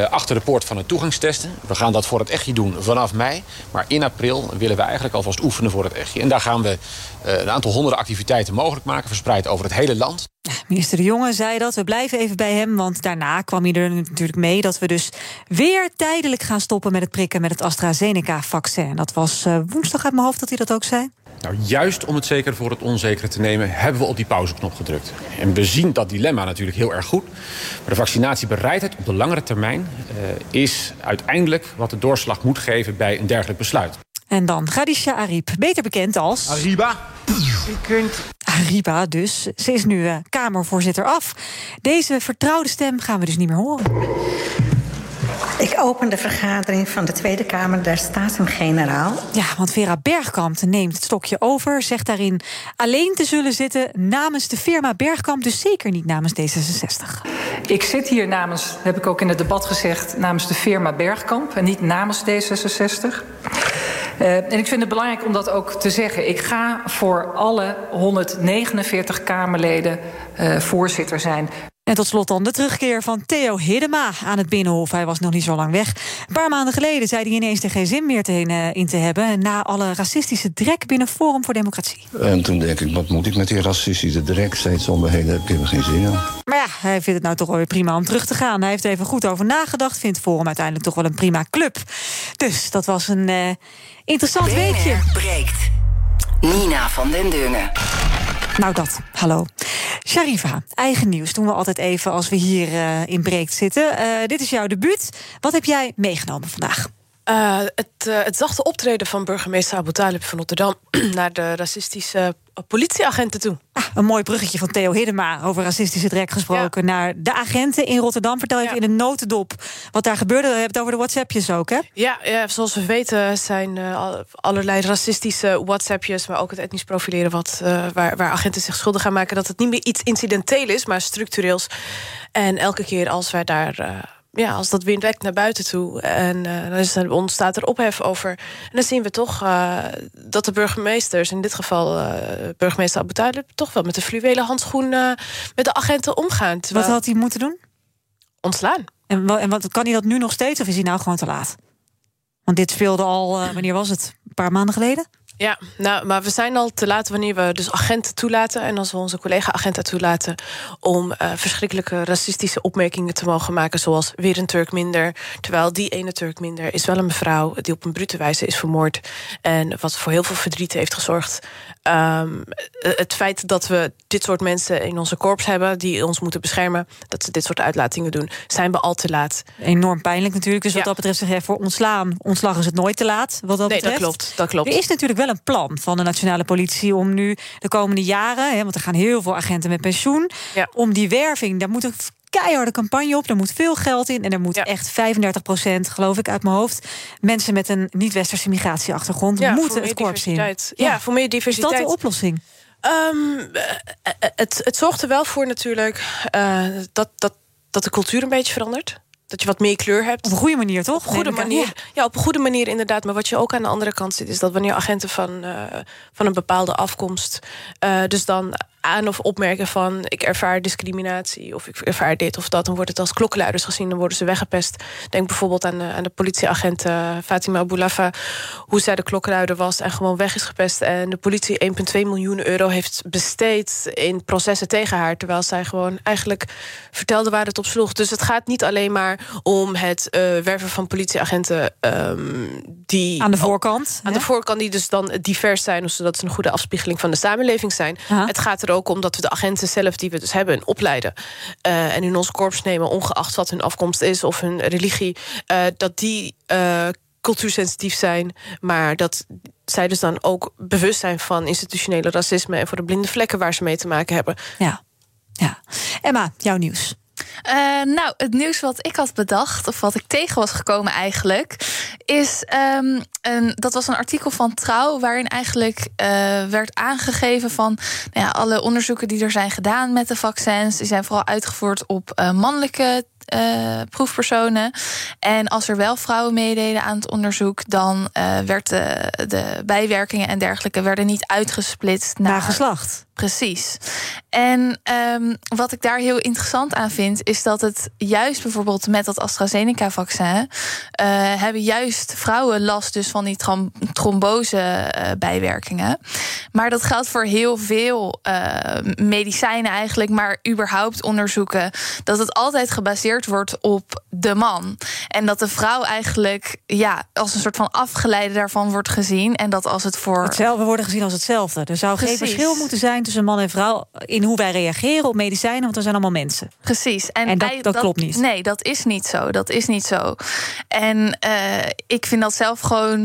achter de poort van het toegangstesten. We gaan dat voor het echtje doen vanaf mei. Maar in april willen we eigenlijk alvast oefenen voor het echtje. En daar gaan we een aantal honderden activiteiten mogelijk maken, verspreid over het hele land. Minister De Jonge zei dat. We blijven even bij hem, want daarna kwam hij er natuurlijk mee... dat we dus weer tijdelijk gaan stoppen met het prikken... met het AstraZeneca-vaccin. Dat was uh, woensdag uit mijn hoofd dat hij dat ook zei. Nou, juist om het zeker voor het onzekere te nemen... hebben we op die pauzeknop gedrukt. En we zien dat dilemma natuurlijk heel erg goed. Maar de vaccinatiebereidheid op de langere termijn... Uh, is uiteindelijk wat de doorslag moet geven bij een dergelijk besluit. En dan Khadija Arib, beter bekend als... Ariba. U kunt... Ariba dus. Ze is nu uh, Kamervoorzitter af. Deze vertrouwde stem gaan we dus niet meer horen. Ik open de vergadering van de Tweede Kamer der Staten-Generaal. Ja, want Vera Bergkamp neemt het stokje over. Zegt daarin alleen te zullen zitten namens de firma Bergkamp... dus zeker niet namens D66. Ik zit hier namens, heb ik ook in het debat gezegd, namens de firma Bergkamp en niet namens D66. Uh, en ik vind het belangrijk om dat ook te zeggen. Ik ga voor alle 149 Kamerleden uh, voorzitter zijn. En tot slot dan de terugkeer van Theo Hiddema aan het Binnenhof. Hij was nog niet zo lang weg. Een paar maanden geleden zei hij ineens er geen zin meer te in, uh, in te hebben... na alle racistische drek binnen Forum voor Democratie. En toen denk ik, wat moet ik met die racistische drek? Steeds om me heen heb ik er geen zin in. Maar ja, hij vindt het nou toch wel weer prima om terug te gaan. Hij heeft even goed over nagedacht. Vindt Forum uiteindelijk toch wel een prima club. Dus dat was een uh, interessant BNR weekje. breekt. Nina van den Dungen. Nou dat, hallo. Sharifa, eigen nieuws doen we altijd even als we hier uh, in Breekt zitten. Uh, dit is jouw debuut. Wat heb jij meegenomen vandaag? Uh, het, het, zachte optreden van burgemeester Abu Talib van Rotterdam... naar de racistische politieagenten toe. Ah, een mooi bruggetje van Theo Hiddema over racistische drek gesproken... Ja. naar de agenten in Rotterdam. Vertel even ja. in een notendop wat daar gebeurde. Je hebt het over de WhatsAppjes ook, hè? Ja, ja zoals we weten zijn uh, allerlei racistische WhatsAppjes... maar ook het etnisch profileren wat, waar, waar agenten zich schuldig gaan maken... dat het niet meer iets incidenteel is, maar structureels. En elke keer als wij daar... Ja, als dat weer direct naar buiten toe. En uh, dan is er, ontstaat er ophef over. En dan zien we toch uh, dat de burgemeesters, in dit geval uh, burgemeester Abu Talib, toch wel met de fluwelen handschoen met de agenten omgaan. Terwijl... Wat had hij moeten doen? Ontslaan. En, en wat, kan hij dat nu nog steeds of is hij nou gewoon te laat? Want dit speelde al, wanneer was het? Een paar maanden geleden? Ja, nou, maar we zijn al te laat wanneer we dus agenten toelaten... en als we onze collega-agenten toelaten... om uh, verschrikkelijke racistische opmerkingen te mogen maken... zoals weer een Turk minder. Terwijl die ene Turk minder is wel een mevrouw... die op een brute wijze is vermoord. En wat voor heel veel verdriet heeft gezorgd. Um, het feit dat we dit soort mensen in onze korps hebben... die ons moeten beschermen, dat ze dit soort uitlatingen doen... zijn we al te laat. Enorm pijnlijk natuurlijk. Dus wat ja. dat betreft zeg je voor ontslaan... ontslag is het nooit te laat, wat dat nee, betreft. dat klopt, dat klopt. Er is natuurlijk wel een plan van de nationale politie om nu de komende jaren, hè, want er gaan heel veel agenten met pensioen, ja. om die werving, daar moet een keiharde campagne op, er moet veel geld in en er moet ja. echt 35 procent, geloof ik uit mijn hoofd, mensen met een niet-westerse migratieachtergrond ja, moeten het korps in. Ja, ja, voor meer diversiteit. Is dat de oplossing? Um, het, het zorgt er wel voor natuurlijk uh, dat, dat, dat de cultuur een beetje verandert dat je wat meer kleur hebt. Op een goede manier, toch? Op een goede manier. Ja. ja. op een goede manier inderdaad. Maar wat je ook aan de andere kant ziet... is dat wanneer agenten van, uh, van een bepaalde afkomst... Uh, dus dan aan of opmerken van... ik ervaar discriminatie of ik ervaar dit of dat... dan wordt het als klokkenluiders gezien, dan worden ze weggepest. Denk bijvoorbeeld aan de, aan de politieagent uh, Fatima Aboulafa... hoe zij de klokkenluider was en gewoon weg is gepest... en de politie 1,2 miljoen euro heeft besteed in processen tegen haar... terwijl zij gewoon eigenlijk vertelde waar het op sloeg. Dus het gaat niet alleen maar om het uh, werven van politieagenten... Um, die aan de voorkant. Aan hè? de voorkant die dus dan divers zijn... zodat ze een goede afspiegeling van de samenleving zijn. Aha. Het gaat er ook om dat we de agenten zelf die we dus hebben opleiden. Uh, en in ons korps nemen, ongeacht wat hun afkomst is of hun religie, uh, dat die cultuursensitief zijn, maar dat zij dus dan ook bewust zijn van institutionele racisme en voor de blinde vlekken waar ze mee te maken hebben. Ja, ja. Emma, jouw nieuws. Uh, nou, het nieuws wat ik had bedacht, of wat ik tegen was gekomen eigenlijk, is um, dat was een artikel van Trouw, waarin eigenlijk uh, werd aangegeven van nou ja, alle onderzoeken die er zijn gedaan met de vaccins, die zijn vooral uitgevoerd op uh, mannelijke uh, proefpersonen. En als er wel vrouwen meededen aan het onderzoek, dan uh, werd de, de bijwerkingen en dergelijke werden niet uitgesplitst naar, naar geslacht. Precies. En um, wat ik daar heel interessant aan vind, is dat het juist bijvoorbeeld met dat AstraZeneca-vaccin uh, hebben juist vrouwen last dus van die trombose-bijwerkingen. Maar dat geldt voor heel veel medicijnen eigenlijk, maar überhaupt onderzoeken, dat het altijd gebaseerd wordt op de man. En dat de vrouw eigenlijk ja, als een soort van afgeleide daarvan wordt gezien. En dat als het voor. Hetzelfde worden gezien als hetzelfde. Er zou Precies. geen verschil moeten zijn tussen man en vrouw in hoe wij reageren op medicijnen, want we zijn allemaal mensen. Precies. En, en dat, dat, dat, klopt niet. Nee, dat is niet zo. Dat is niet zo. En uh, ik vind dat zelf gewoon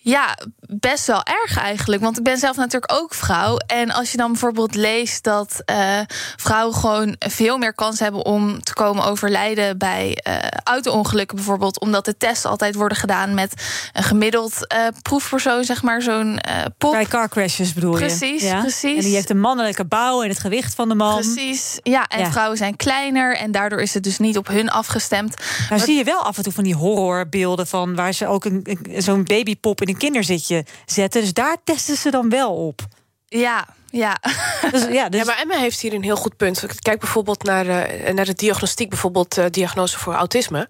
Ja, best wel erg eigenlijk. Want ik ben zelf natuurlijk ook vrouw. En als je dan bijvoorbeeld leest dat uh, vrouwen gewoon veel meer kans hebben om te komen overlijden bij uh, auto-ongelukken, bijvoorbeeld, omdat de tests altijd worden gedaan met een gemiddeld uh, proefpersoon, zeg maar, zo'n pop. Bij car crashes bedoel precies, je? Precies, ja? precies. En die heeft een mannelijke bouw en het gewicht van de man. Precies, ja. En ja. vrouwen zijn kleiner en daardoor is het dus niet op hun afgestemd. Nou maar zie je wel af en toe van die horrorbeelden van waar ze ook een, een zo'n babypop in een kinderzitje zetten. Dus daar testen ze dan wel op. Ja, ja. Dus, ja, dus... ja, maar Emma heeft hier een heel goed punt. Kijk bijvoorbeeld naar, uh, naar de diagnostiek, bijvoorbeeld uh, diagnose voor autisme.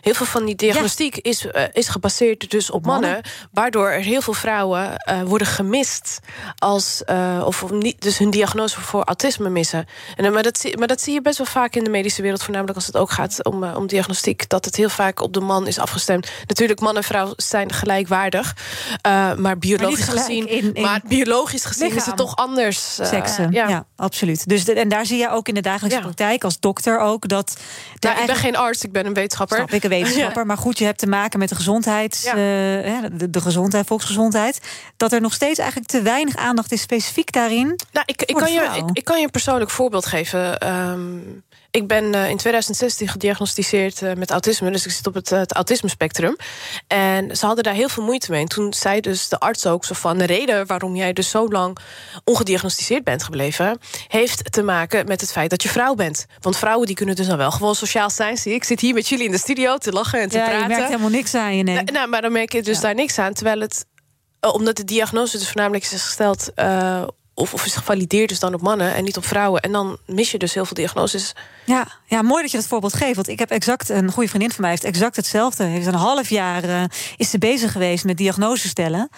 Heel veel van die diagnostiek ja. is, uh, is gebaseerd dus op mannen, mannen, waardoor er heel veel vrouwen worden gemist als of niet, dus hun diagnose voor autisme missen. En, maar, dat, maar dat zie je best wel vaak in de medische wereld, voornamelijk als het ook gaat om, om diagnostiek, dat het heel vaak op de man is afgestemd. Natuurlijk, man en vrouw zijn gelijkwaardig, maar biologisch maar gezien, in, in maar biologisch gezien lichaam. is het toch anders. Seksen, uh, ja. ja. absoluut. Dus de, en daar zie je ook in de dagelijkse ja. praktijk als dokter ook dat. Nou, ik ben geen arts, ik ben een wetenschapper. Snap ik een wetenschapper, ja. maar goed, je hebt te maken met de gezondheid, uh, de, de, gezondheid, volksgezondheid. Dat er nog steeds eigenlijk te weinig aandacht is specifiek daarin. Nou, ik, ik, kan, je, ik, ik, kan je een persoonlijk voorbeeld geven. Um, ik ben uh, in 2016 gediagnosticeerd uh, met autisme. Dus ik zit op het, uh, het autisme-spectrum. En ze hadden daar heel veel moeite mee. En toen zei dus de arts ook zo van... de reden waarom jij dus zo lang ongediagnosticeerd bent gebleven... heeft te maken met het feit dat je vrouw bent. Want vrouwen die kunnen dus dan wel gewoon sociaal zijn. Zie ik zit hier met jullie in de studio te lachen en te ja, praten. je merkt helemaal niks aan je, nee. Nou, nou, maar dan merk je dus ja. daar niks aan. Terwijl het... Omdat de diagnose dus voornamelijk is gesteld... of, of is gevalideerd dus dan op mannen en niet op vrouwen. En dan mis je dus heel veel diagnoses. Ja, ja, mooi dat je dat voorbeeld geeft. Want ik heb exact, een goede vriendin van mij heeft exact hetzelfde. Heeft een half jaar uh, is ze bezig geweest met diagnose stellen.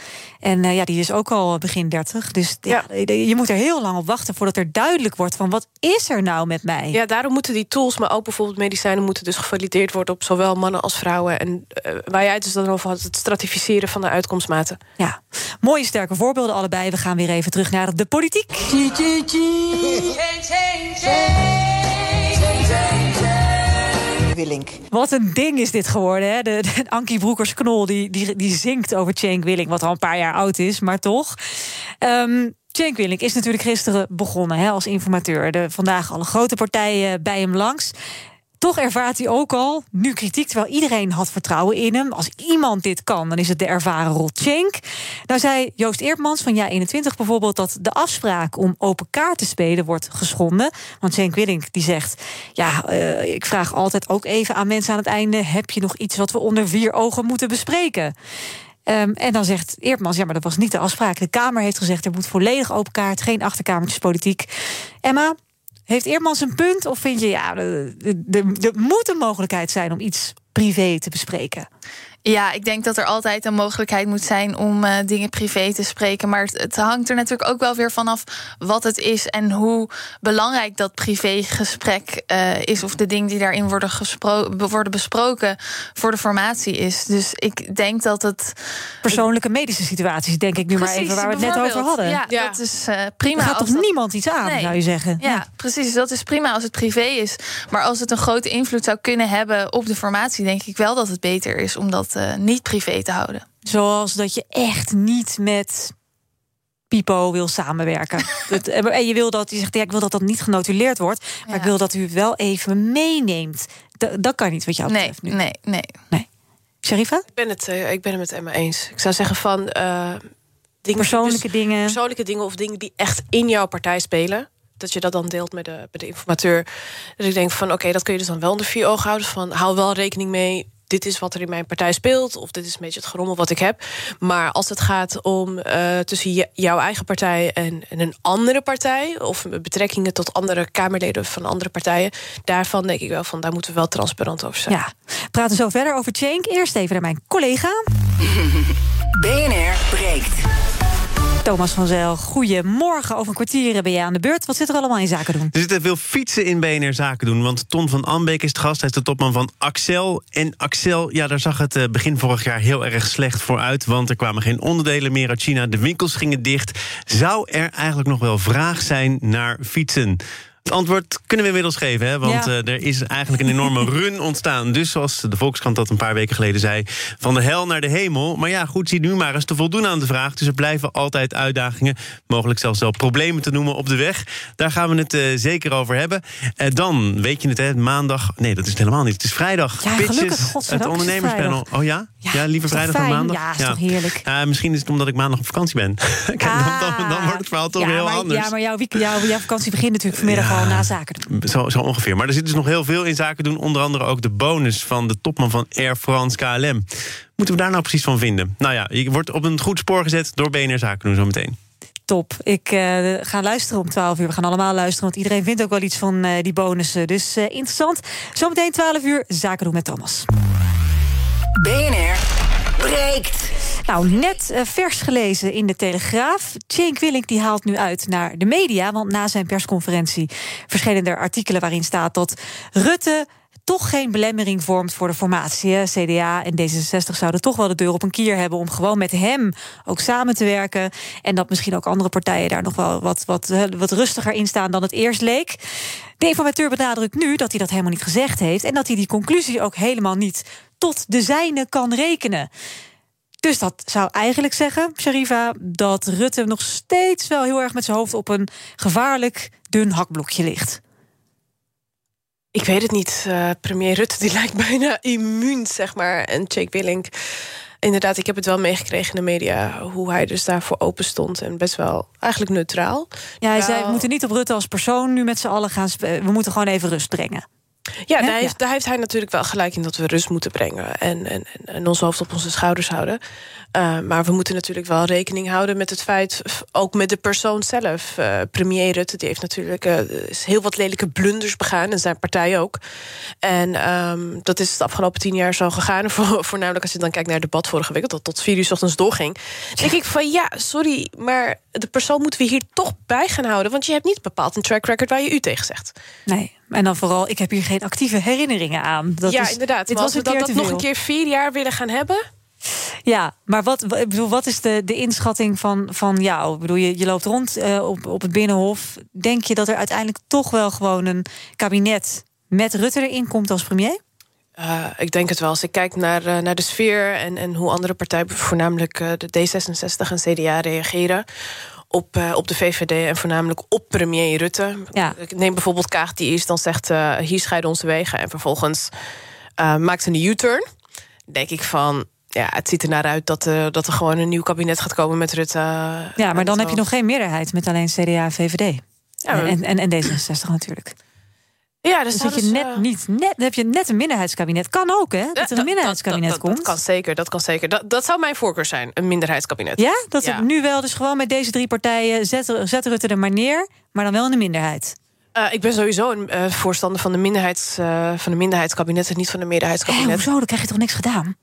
En uh, ja, die is ook al begin 30. Dus ja. ja. je moet er heel lang op wachten voordat er duidelijk wordt van wat is er nou met mij. Ja, daarom moeten die tools, maar ook bijvoorbeeld medicijnen, moeten dus gevalideerd worden op zowel mannen als vrouwen. En uh, waar jij het dus dan over had, het stratificeren van de uitkomstmaten. Ja, mooie sterke voorbeelden allebei. We gaan weer even terug naar de politiek. Willink. Wat een ding is dit geworden, hè? De, Ankie Broekers Knol die, die, die zingt over Cenk Willink, wat al een paar jaar oud is, maar toch. Um, Cenk Willink is natuurlijk gisteren begonnen hè, als informateur. De, vandaag alle grote partijen bij hem langs. Toch ervaart hij ook al nu kritiek, terwijl iedereen had vertrouwen in hem. Als iemand dit kan, dan is het de ervaren Rotchenk. Nou zei Joost Eertmans van Ja21 bijvoorbeeld... dat de afspraak om open kaart te spelen wordt geschonden. Want Cenk Willink die zegt... ja, uh, ik vraag altijd ook even aan mensen aan het einde... heb je nog iets wat we onder vier ogen moeten bespreken? Um, en dan zegt Eertmans, ja, maar dat was niet de afspraak. De Kamer heeft gezegd, er moet volledig open kaart... geen achterkamertjes politiek. Emma, heeft Eermans een punt? Of vind je, ja, er moet een mogelijkheid zijn om iets privé te bespreken? Ja, ik denk dat er altijd een mogelijkheid moet zijn om uh, dingen privé te spreken. Maar het, het, hangt er natuurlijk ook wel weer vanaf wat het is en hoe belangrijk dat privégesprek uh, is. Of de dingen die daarin worden, worden besproken voor de formatie is. Dus ik denk dat het. Persoonlijke medische situaties, denk ik nu precies, maar even waar we het net over hadden. Ja, ja. dat is uh, prima. Er gaat toch dat... niemand iets aan, nee. zou je zeggen? Ja, ja, precies. Dat is prima als het privé is. Maar als het een grote invloed zou kunnen hebben op de formatie, denk ik wel dat het beter is om dat uh, niet privé te houden. Zoals dat je echt niet met Pipo wil samenwerken. het, en je wil dat, je zegt, ja, ik wil dat dat niet genotuleerd wordt, maar ja. ik wil dat u het wel even meeneemt. D dat kan niet wat jou betreft nee, nu. Nee, nee, nee. Sharifa? Ik ben het, uh, ik ben het met Emma eens. Ik zou zeggen van uh, dingen, persoonlijke dus, dingen, persoonlijke dingen of dingen die echt in jouw partij spelen dat je dat dan deelt met de, met de informateur. Dus ik denk van oké, okay, dat kun je dus dan wel onder vier ogen houden. Van hou wel rekening mee. Dit is wat er in mijn partij speelt. Of dit is een beetje het gerommel wat ik heb. Maar als het gaat om uh, tussen jouw eigen partij en, en, een andere partij. Of betrekkingen tot andere Kamerleden van andere partijen. Daarvan denk ik wel van daar moeten we wel transparant over zijn. Ja, we praten zo verder over Cenk. Eerst even naar mijn collega. BNR breekt. Thomas van Zel, goedemorgen. Over een kwartier ben je aan de beurt. Wat zit er allemaal in zaken doen? Er zitten veel fietsen in BNR Zaken doen. Want Ton van Ambeek is de gast. Hij is de topman van Axel. En Axel, ja, daar zag het begin vorig jaar heel erg slecht voor uit. Want er kwamen geen onderdelen meer uit China. De winkels gingen dicht. Zou er eigenlijk nog wel vraag zijn naar fietsen? Het antwoord kunnen we inmiddels geven, hè? want Ja. eh, er is eigenlijk een enorme run ontstaan. Dus zoals de Volkskrant dat een paar weken geleden zei... van de hel naar de hemel. Maar ja, goed, zie nu maar eens te voldoen aan de vraag. Dus er blijven altijd uitdagingen, mogelijk zelfs wel problemen te noemen op de weg. Daar gaan we het eh, zeker over hebben. Eh, dan, weet je het, hè, maandag... Nee, dat is het helemaal niet. Het is vrijdag. Ja, Pitches, gelukkig, het ondernemerspanel. Oh ja? Ja, liever vrijdag dan maandag? Ja, is toch heerlijk? Misschien is het omdat ik maandag op vakantie ben. Kijk, dan, dan, dan wordt het verhaal toch ja, weer heel maar, anders. Ja, maar jouw, jouw, jouw vakantie begint natuurlijk vanmiddag na zaken doen. Zo, zo ongeveer. Maar er zit dus nog heel veel in zaken doen. Onder andere ook de bonus van de topman van Air France KLM. Moeten we daar nou precies van vinden? Nou ja, je wordt op een goed spoor gezet door BNR Zaken doen zometeen. Top. Ik eh, ga luisteren om 12 uur. We gaan allemaal luisteren, want iedereen vindt ook wel iets van eh, die bonussen. Dus eh, interessant. Zometeen 12 uur zaken doen met Thomas. BNR breekt. Nou, net eh, vers gelezen in de Telegraaf. Cenk Willink die haalt nu uit naar de media. Want na zijn persconferentie verschenen er artikelen waarin staat dat Rutte toch geen belemmering vormt voor de formatie. CDA en D66 zouden toch wel de deur op een kier hebben om gewoon met hem ook samen te werken. En dat misschien ook andere partijen daar nog wel wat, wat, eh, wat rustiger in staan dan het eerst leek. De informateur benadrukt nu dat hij dat helemaal niet gezegd heeft. En dat hij die conclusie ook helemaal niet tot de zijne kan rekenen. Dus dat zou eigenlijk zeggen, Sharifa, dat Rutte nog steeds wel heel erg met zijn hoofd op een gevaarlijk dun hakblokje ligt. Ik weet het niet. Eh, premier Rutte die lijkt bijna immuun, zeg maar. En Jake Willink, inderdaad, ik heb het wel meegekregen in de media... hoe hij dus daarvoor open stond en best wel eigenlijk neutraal. Ja, hij zei, we moeten niet op Rutte als persoon nu met z'n allen gaan... we moeten gewoon even rust brengen. Ja, daar heeft, daar heeft hij natuurlijk wel gelijk in dat we rust moeten brengen. En, en, en- ons hoofd op onze schouders houden. Uh, maar we moeten natuurlijk wel rekening houden met het feit, ook met de persoon zelf. Uh, premier Rutte die heeft natuurlijk uh, is heel wat lelijke blunders begaan. En zijn partij ook. En um, dat is de afgelopen tien jaar zo gegaan. Vo voornamelijk als je dan kijkt naar het debat vorige week, dat tot vier uur 's ochtends doorging. Dan denk ik van ja, sorry, maar de persoon moeten we hier toch bij gaan houden. Want je hebt niet bepaald een track record waar je u tegen zegt. Nee, en dan vooral, ik heb hier geen actieve herinneringen aan. Dat ja, is, inderdaad. Dit Maar was we dat, dat nog een keer vier jaar willen gaan hebben. Ja, maar wat, ik bedoel, wat is de, de inschatting van, van jou? Ik bedoel, je, je loopt rond uh, op, op het Binnenhof. Denk je dat er uiteindelijk toch wel gewoon een kabinet met Rutte erin komt als premier? Uh, ik denk het wel. Als ik kijk naar, uh, naar de sfeer en, en hoe andere partijen, voornamelijk de D66 en CDA, reageren op, uh, op de VVD en voornamelijk op premier Rutte. Ja. Ik neem bijvoorbeeld Kaag die eerst dan zegt... Uh, hier scheiden onze wegen en vervolgens uh, maakt een U-turn. denk ik van... Ja, het ziet er naar uit dat, dat er gewoon een nieuw kabinet gaat komen met Rutte. Ja, maar dan heb je nog geen meerderheid met alleen CDA en VVD. Ja, en, en, en D66 natuurlijk. Ja, dus heb je net uh... niet net, dan heb je net een minderheidskabinet. Kan ook, hè? Dat er een minderheidskabinet dat, dat, komt. Dat kan zeker, dat kan zeker. Dat, dat zou mijn voorkeur zijn, een minderheidskabinet. Ja, dat ja. nu wel. Dus gewoon met deze drie partijen zet, zet Rutte er maar neer, maar dan wel in de minderheid. Uh, ik ben sowieso een uh, voorstander van de, minderheids, uh, van de minderheidskabinet en niet van de meerderheidskabinet. Hé, hoezo? Dan krijg je toch niks gedaan?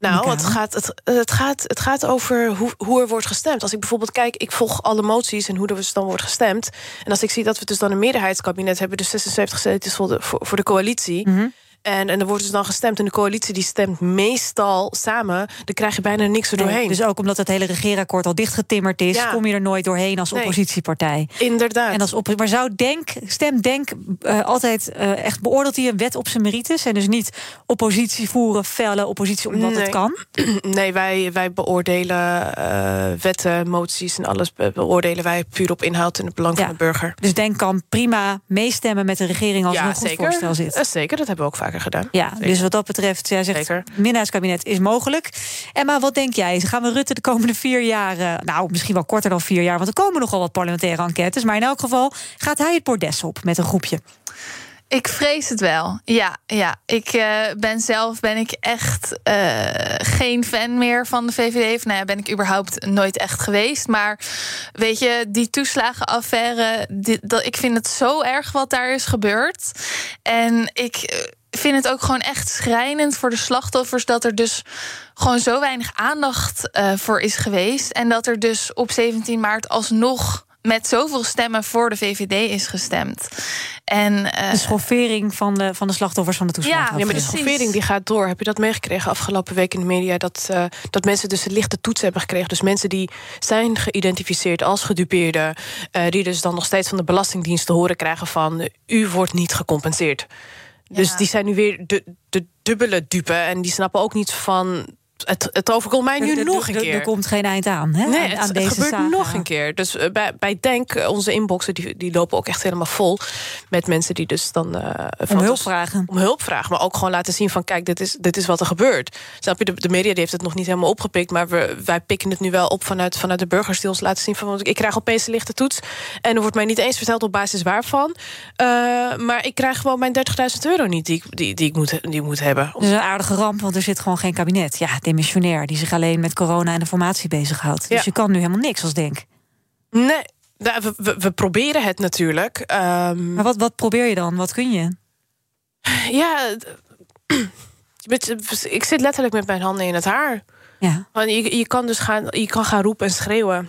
Nou, het gaat, het, het, gaat, het gaat over hoe, hoe er wordt gestemd. Als ik bijvoorbeeld kijk, ik volg alle moties en hoe er dus dan wordt gestemd. En als ik zie dat we dus dan een meerderheidskabinet hebben, dus 76 zetels voor de, voor, voor de coalitie. Mm -hmm. En, en er wordt dus dan gestemd. En de coalitie die stemt meestal samen. Dan krijg je bijna niks er doorheen. Nee, dus ook omdat het hele regeerakkoord al dichtgetimmerd is... Ja. kom je er nooit doorheen als nee. oppositiepartij. Inderdaad. En als op, maar zou Denk, stem Denk uh, altijd uh, echt... beoordeelt hij een wet op zijn merites? En dus niet oppositie voeren, felle oppositie omdat nee. het kan? Nee, wij, wij beoordelen uh, wetten, moties en alles... beoordelen wij puur op inhoud en het belang ja. van de burger. Dus Denk kan prima meestemmen met de regering... als ja, er een goed zeker. voorstel zit. Zeker, dat hebben we ook vaker gedaan. Ja, Zeker. dus wat dat betreft, jij zegt, Zeker. minderheidskabinet is mogelijk. Emma, wat denk jij? Gaan we Rutte de komende vier jaar... Uh, nou, misschien wel korter dan vier jaar... want er komen nogal wat parlementaire enquêtes... maar in elk geval gaat hij het bordes op met een groepje. Ik vrees het wel. Ja, ja. Ik uh, ben zelf ben ik echt uh, geen fan meer van de VVD. Of nou ja, ben ik überhaupt nooit echt geweest. Maar weet je, die toeslagenaffaire, dat, ik vind het zo erg wat daar is gebeurd. En ik vind het ook gewoon echt schrijnend voor de slachtoffers dat er dus gewoon zo weinig aandacht voor is geweest. En dat er dus op 17 maart alsnog met zoveel stemmen voor de VVD is gestemd. En, uh, de schoffering van de, van de slachtoffers van de toeslagen. Ja, ja maar de schoffering die gaat door. Heb je dat meegekregen afgelopen week in de media? Dat, uh, dat mensen dus een lichte toets hebben gekregen. Dus mensen die zijn geïdentificeerd als gedupeerden... Uh, die dus dan nog steeds van de Belastingdienst te horen krijgen van... u wordt niet gecompenseerd. Dus die zijn nu weer de, de dubbele dupe. En die snappen ook niet van het, het overkomt mij nu er, nog een er, keer. Er komt geen eind aan. Hè? Nee, aan, het, aan deze het gebeurt saga. nog een keer. Dus uh, bij, bij Denk, onze inboxen, die, die lopen ook echt helemaal vol. Met mensen die dus dan... Uh, om hulp vragen. Om hulp vragen, maar ook gewoon laten zien van... kijk, dit is, dit is wat er gebeurt. Snap je, de, de media die heeft het nog niet helemaal opgepikt... maar we, wij pikken het nu wel op vanuit, vanuit de burgers... die ons laten zien van... ik krijg opeens een lichte toets... en er wordt mij niet eens verteld op basis waarvan. Uh, maar ik krijg gewoon mijn 30.000 euro niet die, die, die, ik moet, die ik moet hebben. Dat is een aardige ramp, want er zit gewoon geen kabinet. Ja, demissionair, die zich alleen met corona en de formatie bezighoudt. Ja. Dus je kan nu helemaal niks als denk. Nee, we, we, we proberen het natuurlijk. Um... Maar wat, wat probeer je dan? Wat kun je? Ja, ik zit letterlijk met mijn handen in het haar. Ja. Je, je kan dus gaan, je kan gaan roepen en schreeuwen.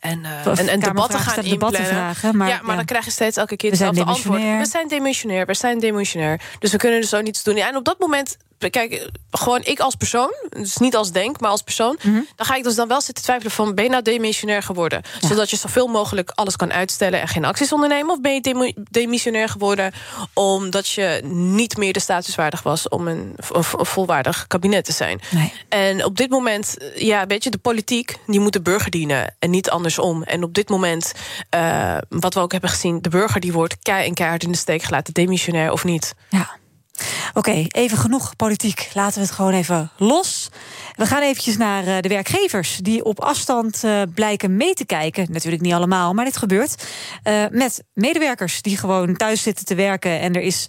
En, uh, en, en debatten gaan debatten vragen, maar, ja, maar ja. dan krijg je steeds elke keer hetzelfde antwoord. We zijn demissionair, we zijn demissionair. Dus we kunnen er zo niets doen. Ja, en op dat moment, kijk, gewoon ik als persoon... dus niet als denk, maar als persoon... Mm -hmm. dan ga ik dus dan wel zitten twijfelen van... ben je nou demissionair geworden? Ja. Zodat je zoveel mogelijk alles kan uitstellen... en geen acties ondernemen? Of ben je demissionair geworden... omdat je niet meer de status waardig was... om een, een volwaardig kabinet te zijn? Nee. En op dit moment, ja, weet je, de politiek... die moet de burger dienen en niet andersom. En op dit moment, uh, wat we ook hebben gezien... de burger die wordt kei en keihard in de steek gelaten... demissionair of niet. Ja. Oké, even genoeg politiek. Laten we het gewoon even los. We gaan eventjes naar uh, de werkgevers die op afstand uh, blijken mee te kijken. Natuurlijk niet allemaal, maar dit gebeurt. Uh, met medewerkers die gewoon thuis zitten te werken. En er is,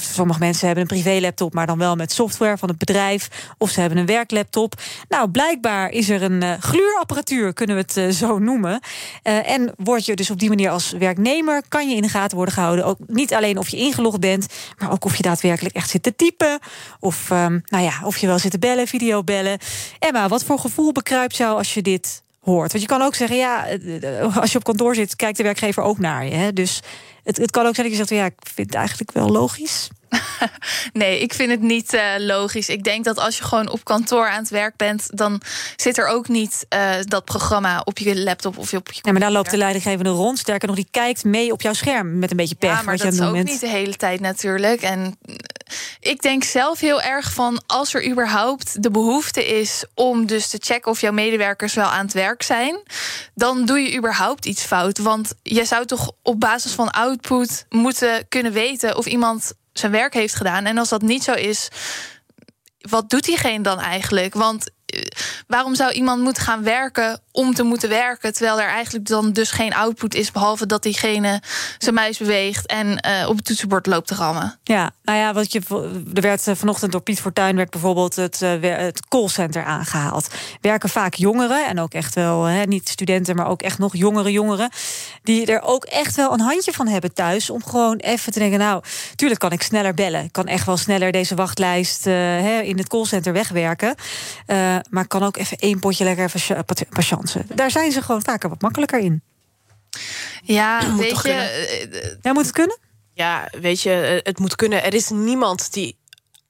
sommige mensen hebben een privélaptop, maar dan wel met software van het bedrijf. Of ze hebben een werklaptop. Nou, blijkbaar is er een gluurapparatuur, kunnen we het zo noemen. en word je dus op die manier als werknemer, kan je in de gaten worden gehouden. Ook niet alleen of je ingelogd bent, maar ook of je daadwerkelijk echt zit te typen. Of, um, nou ja, of je wel zit te bellen, videobellen. Emma, wat voor gevoel bekruipt jou als je dit hoort? Want je kan ook zeggen, ja, als je op kantoor zit, kijkt de werkgever ook naar je. Hè? Dus het, het kan ook zijn dat je zegt, ja, ik vind het eigenlijk wel logisch. nee, ik vind het niet uh, logisch. Ik denk dat als je gewoon op kantoor aan het werk bent, dan zit er ook niet uh, dat programma op je laptop of op je. Nee, maar daar loopt de leidinggevende rond. Sterker nog, die kijkt mee op jouw scherm met een beetje pech. Ja, maar dat je is ook niet de hele tijd natuurlijk. En ik denk zelf heel erg van als er überhaupt de behoefte is om dus te checken of jouw medewerkers wel aan het werk zijn, dan doe je überhaupt iets fout. Want je zou toch op basis van output moeten kunnen weten of iemand zijn werk heeft gedaan. En als dat niet zo is, wat doet diegene dan eigenlijk? Want waarom zou iemand moeten gaan werken om te moeten werken, terwijl er eigenlijk dan dus geen output is, behalve dat diegene zijn muis beweegt en uh, op het toetsenbord loopt te rammen? Ja, nou ja, wat je, er werd vanochtend door Piet Fortuyn werd bijvoorbeeld het, uh, het callcenter aangehaald. Werken vaak jongeren en ook echt wel, hè, niet studenten, maar ook echt nog jongere jongeren, die er ook echt wel een handje van hebben thuis om gewoon even te denken, nou, tuurlijk kan ik sneller bellen, ik kan echt wel sneller deze wachtlijst in het callcenter wegwerken, maar kan ook even één potje lekker even patiënten. Daar zijn ze gewoon vaker wat makkelijker in. Ja, moet weet je. Ja, moet het kunnen? Ja, weet je, het moet kunnen. Er is niemand die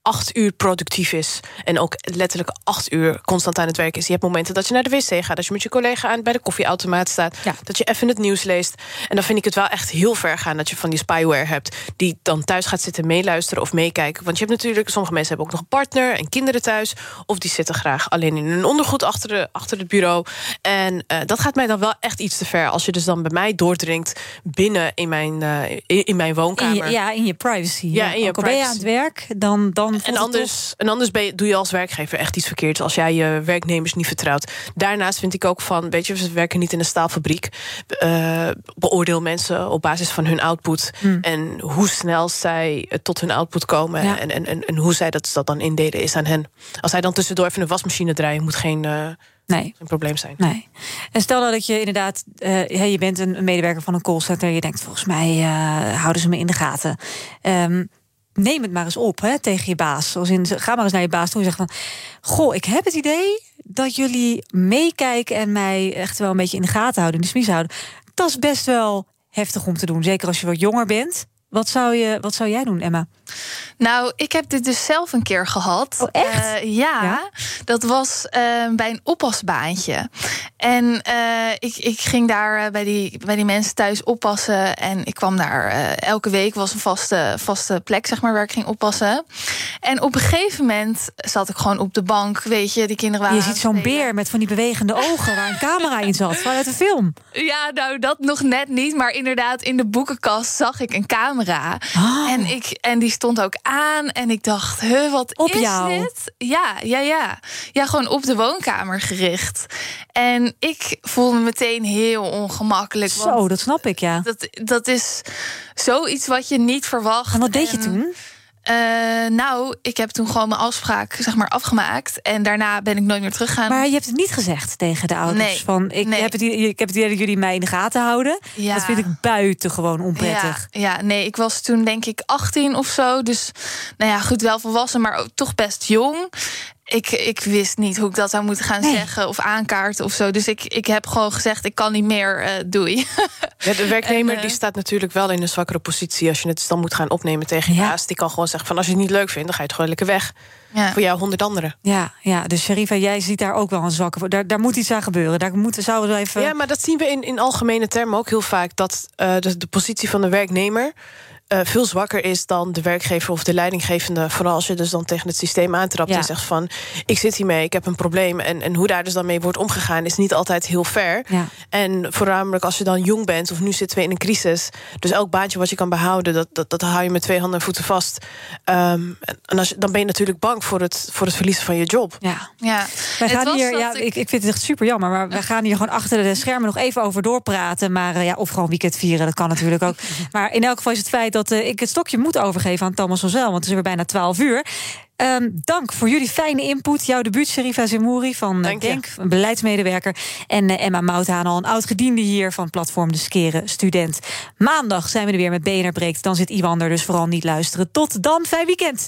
acht uur productief is. En ook letterlijk acht uur constant aan het werk is. Je hebt momenten dat je naar de wc gaat. Dat je met je collega aan, bij de koffieautomaat staat. Ja. Dat je even het nieuws leest. En dan vind ik het wel echt heel ver gaan dat je van die spyware hebt. Die dan thuis gaat zitten meeluisteren of meekijken. Want je hebt natuurlijk, sommige mensen hebben ook nog een partner en kinderen thuis. Of die zitten graag alleen in hun ondergoed achter, de, achter het bureau. En uh, dat gaat mij dan wel echt iets te ver. Als je dus dan bij mij doordringt binnen in mijn, uh, in, in, mijn woonkamer. In je, ja, in je privacy. Ja, in je ook al ben je aan het werk, dan... dan en anders, en anders ben je, doe je als werkgever echt iets verkeerds als jij je werknemers niet vertrouwt. Daarnaast vind ik ook van, weet je, we werken niet in een staalfabriek. Uh, beoordeel mensen op basis van hun output Hmm. en hoe snel zij tot hun output komen Ja. en, en, en, en hoe zij dat, dat dan indelen is aan hen. Als zij dan tussendoor even een wasmachine draaien, moet geen, uh, Nee. geen probleem zijn. Nee. En stel nou dat je inderdaad, uh, je bent een, een medewerker van een callcenter. Je denkt, volgens mij uh, houden ze me in de gaten. Um, neem het maar eens op hè, tegen je baas. Als in, ga maar eens naar je baas toe en zeg van... Goh, ik heb het idee dat jullie meekijken... en mij echt wel een beetje in de gaten houden, in de smies houden. Dat is best wel heftig om te doen. Zeker als je wat jonger bent. Wat zou, je, wat zou jij doen, Emma? Nou, ik heb dit dus zelf een keer gehad. Oh, echt? Uh, ja, dat was uh, bij een oppasbaantje. En uh, ik, ik ging daar bij, die, bij die mensen thuis oppassen. En ik kwam daar elke week, was een vaste, vaste plek, zeg maar, waar ik ging oppassen. En op een gegeven moment zat ik gewoon op de bank, weet je, die kinderen waren. Je ziet zo'n beer met van die bewegende ogen waar een camera in zat, vanuit een film. Ja, nou, dat nog net niet. Maar inderdaad, in de boekenkast zag ik een camera. Oh. En, ik, en die stond ook aan. En ik dacht, huh, wat Op is jou? dit? Ja, ja, ja. Ja, gewoon op de woonkamer gericht. En ik voelde me meteen heel ongemakkelijk. Zo, dat snap ik, ja. Dat, dat is zoiets wat je niet verwacht. En wat deed je toen? Uh, nou, ik heb toen gewoon mijn afspraak zeg maar, afgemaakt. En daarna ben ik nooit meer teruggegaan. Maar je hebt het niet gezegd tegen de ouders? Nee. Van, ik, Nee. heb het, ik heb het idee dat jullie mij in de gaten houden. Ja. Dat vind ik buitengewoon onprettig. Ja, ja, nee, ik was toen denk ik 18 of zo. Dus nou ja, goed, wel volwassen, maar ook toch best jong. Ik, ik wist niet hoe ik dat zou moeten gaan zeggen of aankaarten of zo. Dus ik, ik heb gewoon gezegd, ik kan niet meer, eh, doei. Ja, de werknemer En, eh, die staat natuurlijk wel in een zwakkere positie als je het dan moet gaan opnemen tegen je baas. Die kan gewoon zeggen van als je het niet leuk vindt, dan ga je het gewoon lekker weg. Voor jou honderd anderen. Ja, ja, dus Sharifa, jij ziet daar ook wel een zwakke voor. Daar, daar moet iets aan gebeuren. Daar moeten, zouden we even... Ja, maar dat zien we in, in algemene termen ook heel vaak. Dat eh, de, de positie van de werknemer eh, veel zwakker is dan de werkgever of de leidinggevende. Vooral als je dus dan tegen het systeem aantrapt Ja. en zegt van... ik zit hiermee, ik heb een probleem. En, en hoe daar dus dan mee wordt omgegaan is niet altijd heel fair. Ja. En voornamelijk als je dan jong bent, of nu zitten we in een crisis... dus elk baantje wat je kan behouden, dat, dat, dat hou je met twee handen en voeten vast. Ehm, en als je, dan ben je natuurlijk bang voor het, voor het verliezen van je job. Ja. Ja, Wij Het gaan hier, ja, ik- ik, ik vind het echt super jammer, maar we gaan hier gewoon achter de schermen nog even over doorpraten. Maar eh, ja, of gewoon weekend vieren, dat kan natuurlijk ook. Maar in elk geval is het feit dat eh, ik het stokje moet overgeven aan Thomas Ozel, want het is weer bijna 12 uur. Ehm, dank voor jullie fijne input. Jouw debuut, Sherifa Zemouri van eh. Denk, een beleidsmedewerker. En eh, Emma Mouthaan, al een oud-gediende hier van platform De Skeren Student. Maandag zijn we er weer met BNR Breekt. Dan zit Iwan er, dus vooral niet luisteren. Tot dan, fijn weekend.